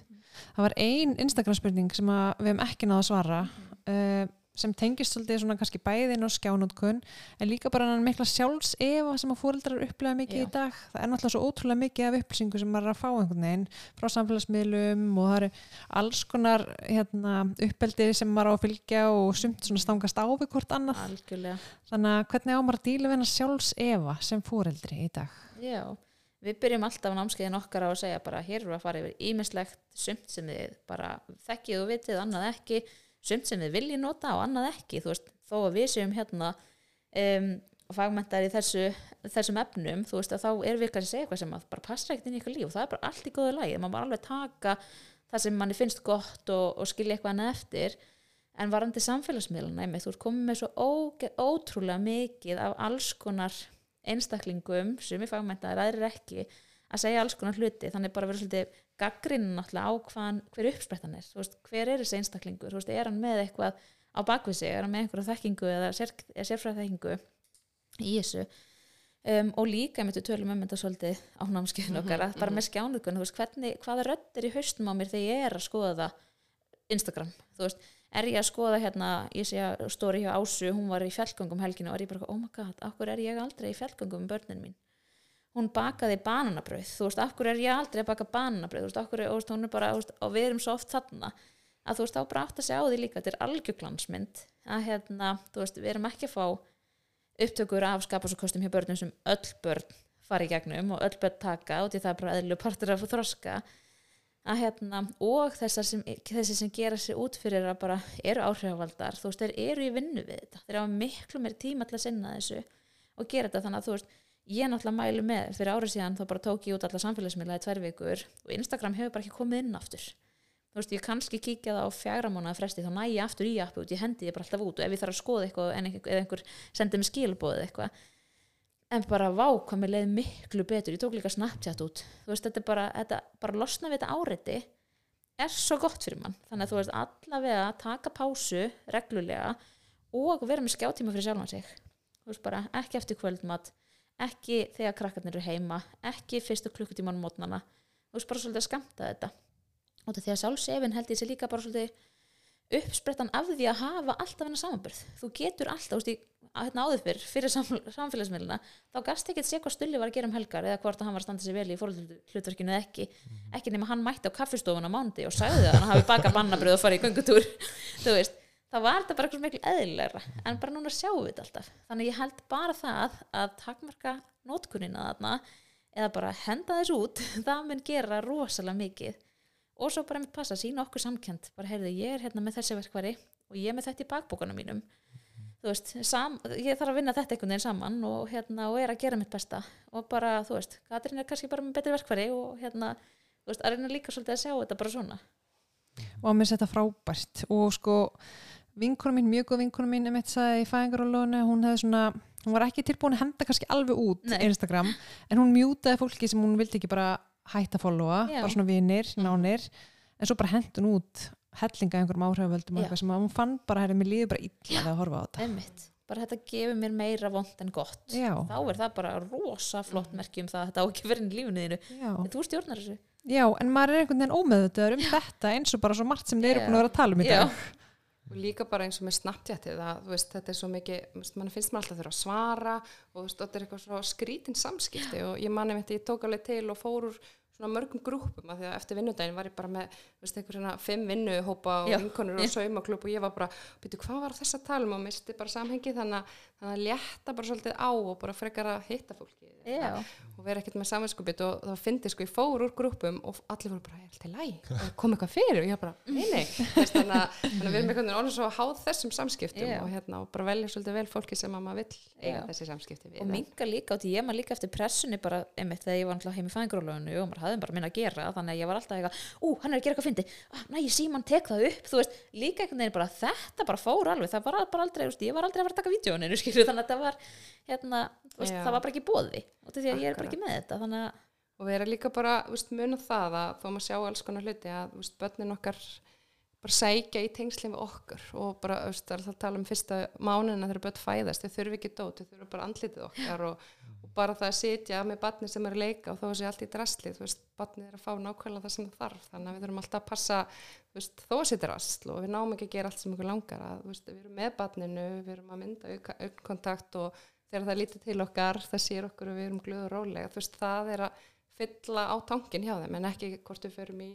Það var ein Instagram spurning sem að við hefum ekki náða að svara. Uh, sem tengist svolítið svona kannski bæðin og skjánótkun en líka bara hann mikla sjálfsefa sem að fóreldrar upplega mikið Já. í dag. Það er náttúrulega svo ótrúlega mikið af upplýsingu sem maður er að fá einhvern veginn frá samfélagsmiðlum og það eru alls konar hérna, uppeldi sem maður á að fylgja og sumt svona stangast á við hvort annað. Algjörlega. Þannig að hvernig á maður að díla við hennar sjálfsefa sem fóreldri í dag? Já, við byrjum alltaf námskeiðin okkar á að segja bara hér eru að fara yfir ímislegt sumt sem þið bara þekkið og vitið, annað ekki sumt sem þið viljið nota og annað ekki þú veist, þó að við séum hérna um, fagmentar í þessu þessum efnum, þú veist að þá er við kannski að segja eitthvað sem að bara passar ekkert inn í ykkur líf og það er bara allt í góðu lagi, maður bara alveg taka það sem manni finnst gott og, og skilja eitthvað annað eftir. En varandi samfélagsmiðluna, þú ert komið með svo óge, ótrúlega mikið af alls konar einstaklingum sem er fagmentaðir, aðrir ekki að segja alls konar hluti, þannig bara vera svolítið gaggrinn náttúrulega á hvaðan, hver uppsprettan er, veist, hver er þessi einstaklingur? Veist, er hann með eitthvað á bakvið sig? Er hann með einhverja þekkingu eða, sér, eða sérfræða þekkingu í þessu? Um, og líka með tölum um þetta svolítið á námskeiðinu okkar að bara með skjánugun, hvaða rödd er í haustum á mér þegar ég er að skoða Instagram, þú veist? Er ég að skoða hérna, ég sé að stóri hjá Ásu, hún var í fjallgöngum helginu og er ég bara, oh my god, akkur er ég aldrei í fjallgöngum með börnin mín hún bakaði bananabrauð, þú veist, akkur er ég aldrei að baka bananabrauð, þú veist, akkur er, þú veist, hún er bara, veist, og við erum svo oft þarna að þú veist, þá bara átt að segja á því líka, þetta er algjörglansmynd að hérna, þú veist, við erum ekki að fá upptökur af skapasokostum hjá börnum sem öll börn fara í gegnum og öll börn taka og því það er bara eðlu partur af þroska. Að hérna, og þessar sem, þessi sem gera sér út fyrir að bara eru áhrifavaldar, þú veist, þeir eru í vinnu við þetta, þeir hafa miklu meir tíma til að sinna þessu og gera þetta. Þannig að þú veist, ég náttúrulega mælu með, fyrir árið síðan þá bara tók ég út alla samfélagsmiðla í tvær vikur og Instagram hefur bara ekki komið inn aftur. Þú veist, ég kannski kíkja það á fjagra mánuða fresti þá næ ég aftur í appi út, ég hendi ég bara alltaf út og ef ég þarf að skoða eitthvað en einhver, einhver sendi mig skilbóðið eitthvað. En bara vá hvað mér leið miklu betur. Ég tók líka Snapchat út. Þú veist, þetta bara, þetta, bara losna við þetta áreiti er svo gott fyrir mann. Þannig að þú veist, allavega taka pásu reglulega og vera með skjátíma fyrir sjálfan sig. Þú veist bara, ekki eftir kvöldmat ekki þegar krakkarnir eru heima ekki fyrstu klukkutíman mótnana. Þú veist bara svolítið að skamta þetta. Og því að sjálfsefin held ég sé líka bara svolítið uppsprettan af því að hafa alltaf hennar samanbörð þú getur alltaf, þú veist, hérna áður fyrr fyrir sam, samfélagsmiðluna þá gast ekki að sé hvað Stulli var að gera um helgar eða hvort að hann var að standa sér vel í fórhaldhlutverkinu eða ekki. Ekki nema hann mætti á kaffistofun á mándi og sagði að hann hafi bakað bannabröð og farið í göngutúr. Þú veist, þá var þetta bara eitthvað miklu eðlilegra. En bara núna sjáum við þetta alltaf. Þannig ég held bara það að takmarka nótkunina þarna eða bara henda þess út það mun gera rosalega mikið. Og svo bara með passa, sína okkur samkend bara heyrðu, ég er hérna með þessi verkvari og ég er með þetta í bakbókanum mínum. Þú veist, sam, ég þarf að vinna þetta einhvern veginn saman og, hérna, og er að gera mitt besta. Og bara, þú veist, Katrín er kannski bara með betri verkfæri og hérna, þú veist, að reyna líka svolítið að sjá þetta bara svona. Og að mér setja frábært. Og sko vinkunum mín, mjög góð vinkunum mín emitt sagði í fæðingarólónu, hún hefði svona hún var ekki tilbúin að henda kannski alveg út Nei. Instagram, en hún mjútaði fólki sem hún vildi ekki bara hætta að followa Já. bara svona vinir, nánir en svo bara hendun út hellinga einhverjum áhrifavöldum Já. sem hún fann bara, herri, mér líður bara illa að horfa á þetta. einmitt, bara þetta gefur mér meira vond en gott. Já, þá er það bara rosa flott merki um það að þetta á ekki verið í lífinu þínu. Þú stjórnar þessu. Já, en maður er einhvern veginn ómeðvitaður um þetta eins og bara svo margt sem þeir eru búin að vera að tala um í dag og líka bara eins og með snabbtjættið þetta er svo mikið, mann finnst maður alltaf þurfa að svara og veist, þetta er eitthvað svo skrítin samskipti og ég manni þetta, ég tók alveg til og fór úr svona mörgum grúpum að því að eftir vinnudaginn var ég bara með, veist, einhver svona fimm vinnuhópa og vinkonur og saumaklub og ég var bara, býtu, hvað var þess að tala um? Og misti bara samhengi þannig að, þannig að létta bara svolítið á og bara frekar að hitta fólki Já. og vera ekkert með samvinskupið og það fyndi sko, ég fór úr grúpum og allir voru bara, er alltaf læg, kom eitthvað fyrir? Og ég bara, nei, nei, þannig, að, þannig að við erum einhvern veginn orðin svo háð þessum samskiptum Já. og, hérna, og bara velja svolítið vel fólki sem að maður vill eiga þessi samskipti við pressunni bara minna að gera þannig að ég var alltaf eitthvað, ú, hann er að gera eitthvað fyndi ah, næ, ég síman tek það upp, þú veist líka einhvern veginn bara þetta bara fór alveg það var bara aldrei, veist, ég var aldrei að vera að taka vídjóninu skilju, þannig að þetta var hérna, veist, það var bara ekki bóði og því að ég er bara ekki með þetta þannig að, og vera líka bara, muna það að þó maður sjá alls konar hluti að, veist, börnin okkar bara sækja í tengslinn við okkur og bara, veist, það tala um fyrsta mánuna þegar börn fæðast, þau þurfi ekki dót þau þurfi bara andlitið okkar og bara það að sitja með barni sem er að leika og þó að sé allt í drasli, þú veist, barnið er að fá nákvæmlega það sem það þarf, þannig að við þurfum alltaf að passa, veist, þó að sé drasl og við náum ekki að gera allt sem ykkur langar að, veist, við erum með barninu, við erum að mynda augkontakt og þegar það lítið til okkar, það sér okkur og við erum glöð og rólega, þú veist, það er að fylla á tankin hjá þeim en ekki hvort við förum í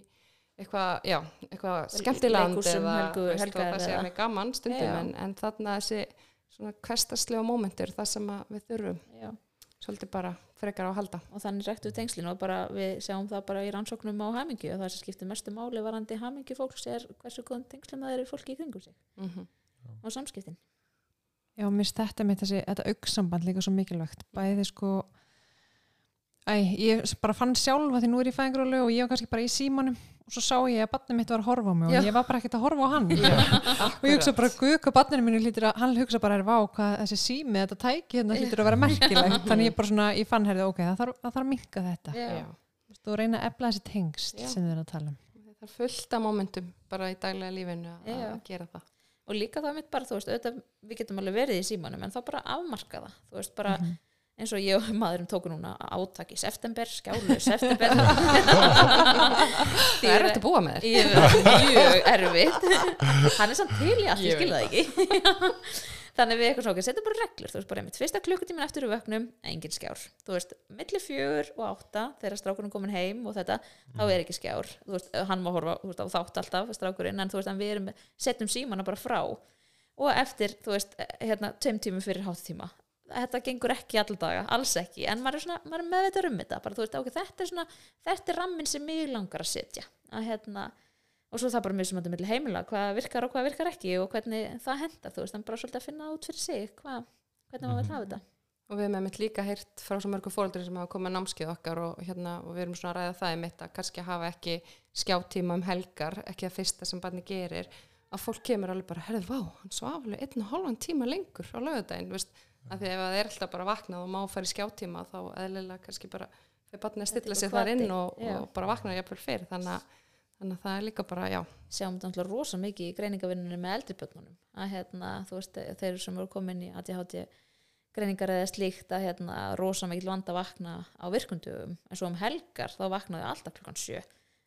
eitthvað, já, eitthvað skemmtiland eða það sé með gaman stundum en, en þarna þessi svona kvestaslega mómentur það sem við þurfum. Já, svolítið bara frekar á að halda. Og þannig rektu við tengslinu og bara við sjáum það bara í rannsóknum á hamingju og það sem skiptir mestu máli varandi hamingju fólks er hversu góðum tengslum það er í fólki í kringum sig mm og samskiptin. Já, mér þetta með þessi, þetta auksamband líka svo mikilvægt. Bæði sko, æ, ég bara fann sjálfa því nú er ég fæðingrólu og ég var kannski bara í símanum og svo sá ég að barnið mitt var að horfa á mig Já. og ég var bara ekkert að horfa á hann. og ég hugsa bara, guð, hvað barninu mínu hlýtur að, hann hugsa bara, er vá, hvað þessi sími, þetta tæki hérna hlýtur að vera merkilegt. Þannig ég bara svona, ég fann herðið, ok, það þarf, það þarf að minka þetta. Já. Já. Þú veist, Og reyna að efla þessi tengst Já. sem þið er að tala um. það er fullt af mómentum bara í daglega lífinu að Já. gera það og líka það mitt bara, þú veist, auðvitað, við getum alveg verið í símanum en þá bara afmarka það þú veist, bara Mhm. Eins og ég og maðurum tóku núna átaki september, skjálu september. Það er eftir að búa með þér. Ég mjög erfitt. Hann er samt til í allt, ég Ég skil það ekki. Þannig við eitthvað svona, setja bara reglur. Þú veist bara einmitt, fyrsta klukkutímin eftir við vöknum engin skjár, þú veist, milli fjögur og átta þegar strákurinn komin heim og þetta þá er ekki skjár, þú veist, hann má horfa þú veist, á þátt alltaf, strákurinn, en þú veist, við erum setjum símana bara frá. Og eftir, þú veist, hérna tveim tímum fyrir háttíma þetta gengur ekki alla daga, alls ekki en maður er, svona, maður er meðveitar um þetta bara, veist, ok, þetta er svona, þetta er rammin sem mig langar að setja að hérna og svo það bara mjög sem þetta milli heimila hvað virkar og hvað virkar ekki og hvernig það henda þú veist, en bara svolítið að finna út fyrir sig hvað, hvernig maður vil hafa þetta. Og við hefum mitt líka heyrt frá svo mörgum fóreldri sem hafa komið námskeið okkar og, hérna, og við erum svona að ræða það um þetta kannski að hafa ekki skjáttíma um helgar ekki að fyrsta sem barni gerir að fólk kemur alveg bara, herrið, vá, hann svaf alveg einn og hálfan tíma lengur á lögudaginn veist, að því ef það er alltaf bara vaknað og má fara í skjáttíma þá eðlilega kannski bara fyrir barni að stilla bara þar inn og, og bara vakna jafnvel fyrir þannig þannig að það er líka bara, já. Sjáum þetta náttúrulega rosa mikið í greiningavinnunni með eldri börnunum. Að hérna, þú veist, þeir sem eru komin í ADHD greiningar eða slíkt að hérna, rosa mikið vanda vakna á virkundugum en svo um helgar þá vaknaði alltaf klukkan sjö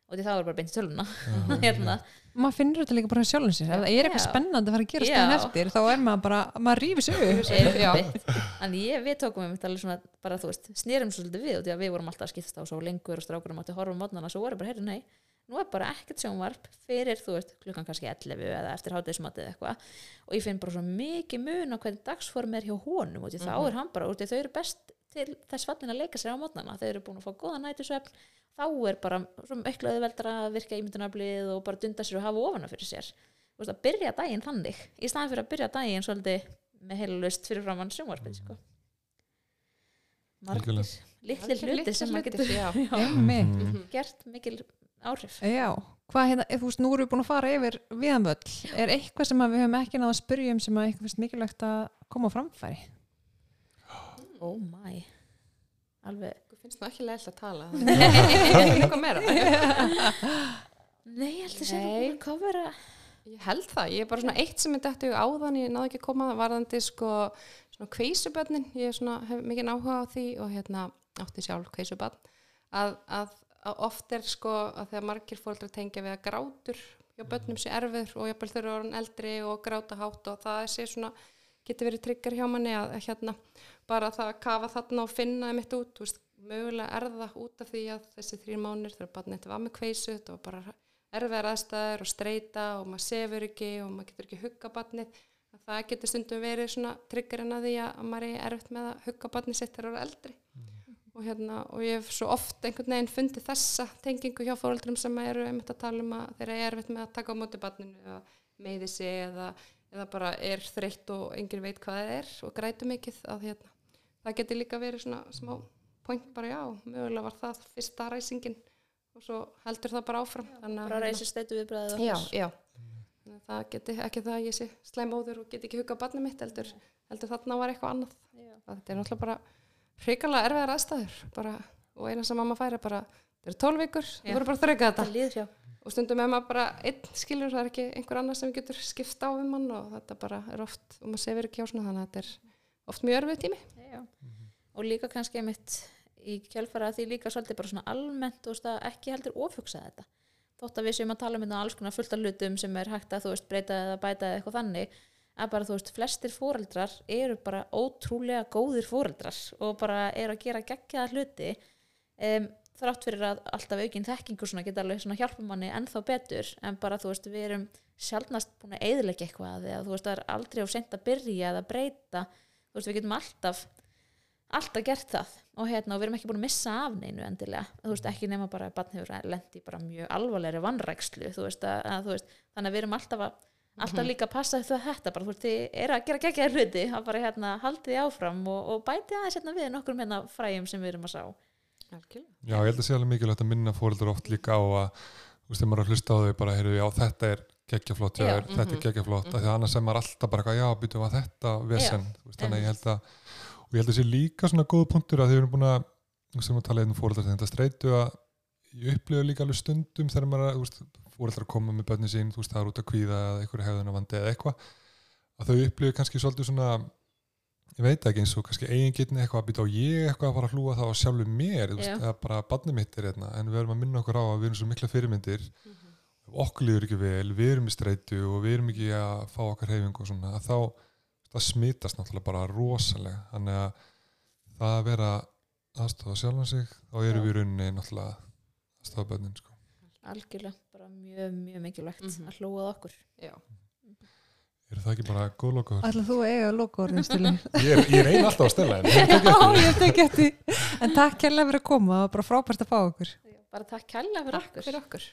og því það var bara beint í töluna hérna, Maður finnur þetta líka bara hjá sjálfum sér. Ef það er eitthvað spennandi að fara að gera stæðin eftir, þá er maður bara, maður. Já. einmitt. en ég, við tókum einmitt alveg svona bara þú veist, snýrum svolítið við og því að við vorum alltaf að skiptast á svo lengur og strákurum átti að horfa mótnana svo voru bara, heyrðu nei, nú er bara ekkert sjónvarp fyrir, þú veist, klukkan kannski 11 eða eftir hátegismatið eitthvað og ég finn bara svo mikið mun á hvernig dagsform er hjá honum og því þá er hann bara, og því þau eru best til þess fallin að leika sér á mótnana þau eru búin að fá góða nætusvefn þá er bara svo miklu auðveldar að virka ímyndunarblið og bara dunda sér og hafa ofana fyrir sér Þú veist, að byrja daginn þannig í staðan fyrir að byrja daginn svolítið með heilalust fyrir framann sjónvarpið sko. margir litli hluti sem maður getur já. já. Mhm. gert mikil áhrif Já, hvað hérna, ef þú veist, nú erum við búin að fara yfir viðanvöll, er eitthvað sem að við höfum ekki náða að spyrja um sem að eitthvað finnst mikilvægt að koma á framfæri? oh my alveg finnst það ekki leiðilega að tala. Það er eitthvað meira. nei, ég held að sé að kofera Ég held það. Ég er bara svona eitt sem er dættu áðan, ég náði ekki að koma varðandi sko svona kveisubönnin. Ég er svona, hef mikið áhuga á því og hérna átti sjálf kveisubönn. Að, að, að oft er sko að þegar margir fóldrar tengja við að grátur hjá bönnum sé erfiður og jafnvel þau eru orðin eldri og gráta hátt og það sé svona getur verið tryggar hjá manni að að hérna bara það að kafa þarna og finna þeim eitt út, þú veist, mögulega er það út af því að þessi þrjir mánir þegar barnið var með kveisu, þetta var bara erfiðar aðstæður og streyta og maður sefur ekki og maður getur ekki hugga barnið að það getur stundum verið svona tryggarinn að því að að maður er erfitt með að hugga barnið sitt þegar það eru eldri. Og, hérna, og ég hef svo oft einhvern veginn fundið þessa tengingu hjá fóreldrum sem eru einmitt að tala um að þeir eru erfitt með að taka á móti barninu eða meiði sig eða, eða bara er þreytt og enginn veit hvað það er og grætu mikið að hérna, það getur líka verið svona smá point bara já, mögulega var það fyrsta ræsingin. Og svo heldur það bara áfram. Að bara reysir steytu viðbræðið já, já. Að það geti ekki það að ég sé slæmóður og get ekki hugga barnið mitt heldur, heldur þarna var eitthvað annað. Já. að þetta er náttúrulega bara hrikalega erfiðar aðstæður. Bara, og eina sem mamma færi bara þetta eru Já. þú verður bara þrauka þetta. Það líður og stundum er maður bara einn skilur það er ekki einhver annar sem getur skipt á um hann og þetta bara er oft og maður sefir ekki á svona þannig að þetta er oft mjög örfið tími. Já. og líka kannski einmitt í kjálfara því líka svolítið bara svona almennt að ekki heldur ofhugsa þetta. Þótt að við séum að tala um þetta alls konar fullt af hlutum sem er hægt að þú veist breyta eða bæta eða eitthvað þannig að bara þú veist flestir fóreldrar eru bara ótrúlega góðir fóreldrar og bara eru að gera geggjaða hluti um, þrátt fyrir að alltaf aukin þekkingu svona geta alveg svona hjálpa manni ennþá betur. En bara þú veist við erum sjálfnast búin að eðilegja eitthvað eða þú veist það er aldrei á sent að byrja eða breyta. Þú veist við getum alltaf alltaf gert það og, hérna, og við erum ekki búin að missa af neinu endilega. Þú veist ekki nema bara að barn hefur lendi bara mjög alvarlegri vannrækslu þú veist, að, að, þú veist, þannig að við erum alltaf að alltaf líka að passa þau þetta. Bara þú veist þið eru að gera geggjaðir hluti. Að bara hérna haldið því áfram og, og bæti aðeins hérna við nokkrum hérna fræjum sem við erum að sá Algjörlega. Já, ég held að sé alveg mikilvægt að minna fóreldur oft líka á að, þú veist, þegar maður er að hlusta á þau bara, heyrðu, já, þetta er geggjaflott, já, Já, þetta er mhm. geggjaflott, mm -hmm. því að annars er maður alltaf bara eitthvað, já, býtum að þetta vesen, þú veist, þannig að ég held að, og ég held að sé líka svona góð punktur að þau eru búin að, sem að tala einn um fóreldar sem þetta streitu að ég upplifa líka alveg stundum þegar maður, fóreldrar koma með börnin sín, þú veist, það er út að kvíða eða einhverju hefðunavandi eða eitthvað, að þau upplifa kannski svolítið svona ég veit ekki eins og kannski eigin getni eitthvað að býta á ég eitthvað að fara að hlúa það á sjálfu mér eða bara barnið mitt er hérna en við erum að minna okkur á að við erum svo mikla fyrirmyndir. Ef okkur líður ekki vel, við erum í streitu og við erum ekki að fá okkar reyfingu og svona, að þá það smitast náttúrulega bara rosalega þannig að það að vera aðstofa sjálfan sig, þá erum Já. við í rauninni náttúrulega aðstofa börnin sko. algjörlega bara mjög, mjög mikilvægt Mhm. að hlúað okkur Já. er það ekki bara góð lokaður? Ætla þú að eiga lokaorðin stili? Ég er, ég er ein alltaf að stela henni Já, ég tek eftir. En takk kærlega fyrir að koma, það var bara frábært að fá okkur. bara takk kærlega fyrir Takk okkur fyrir okkur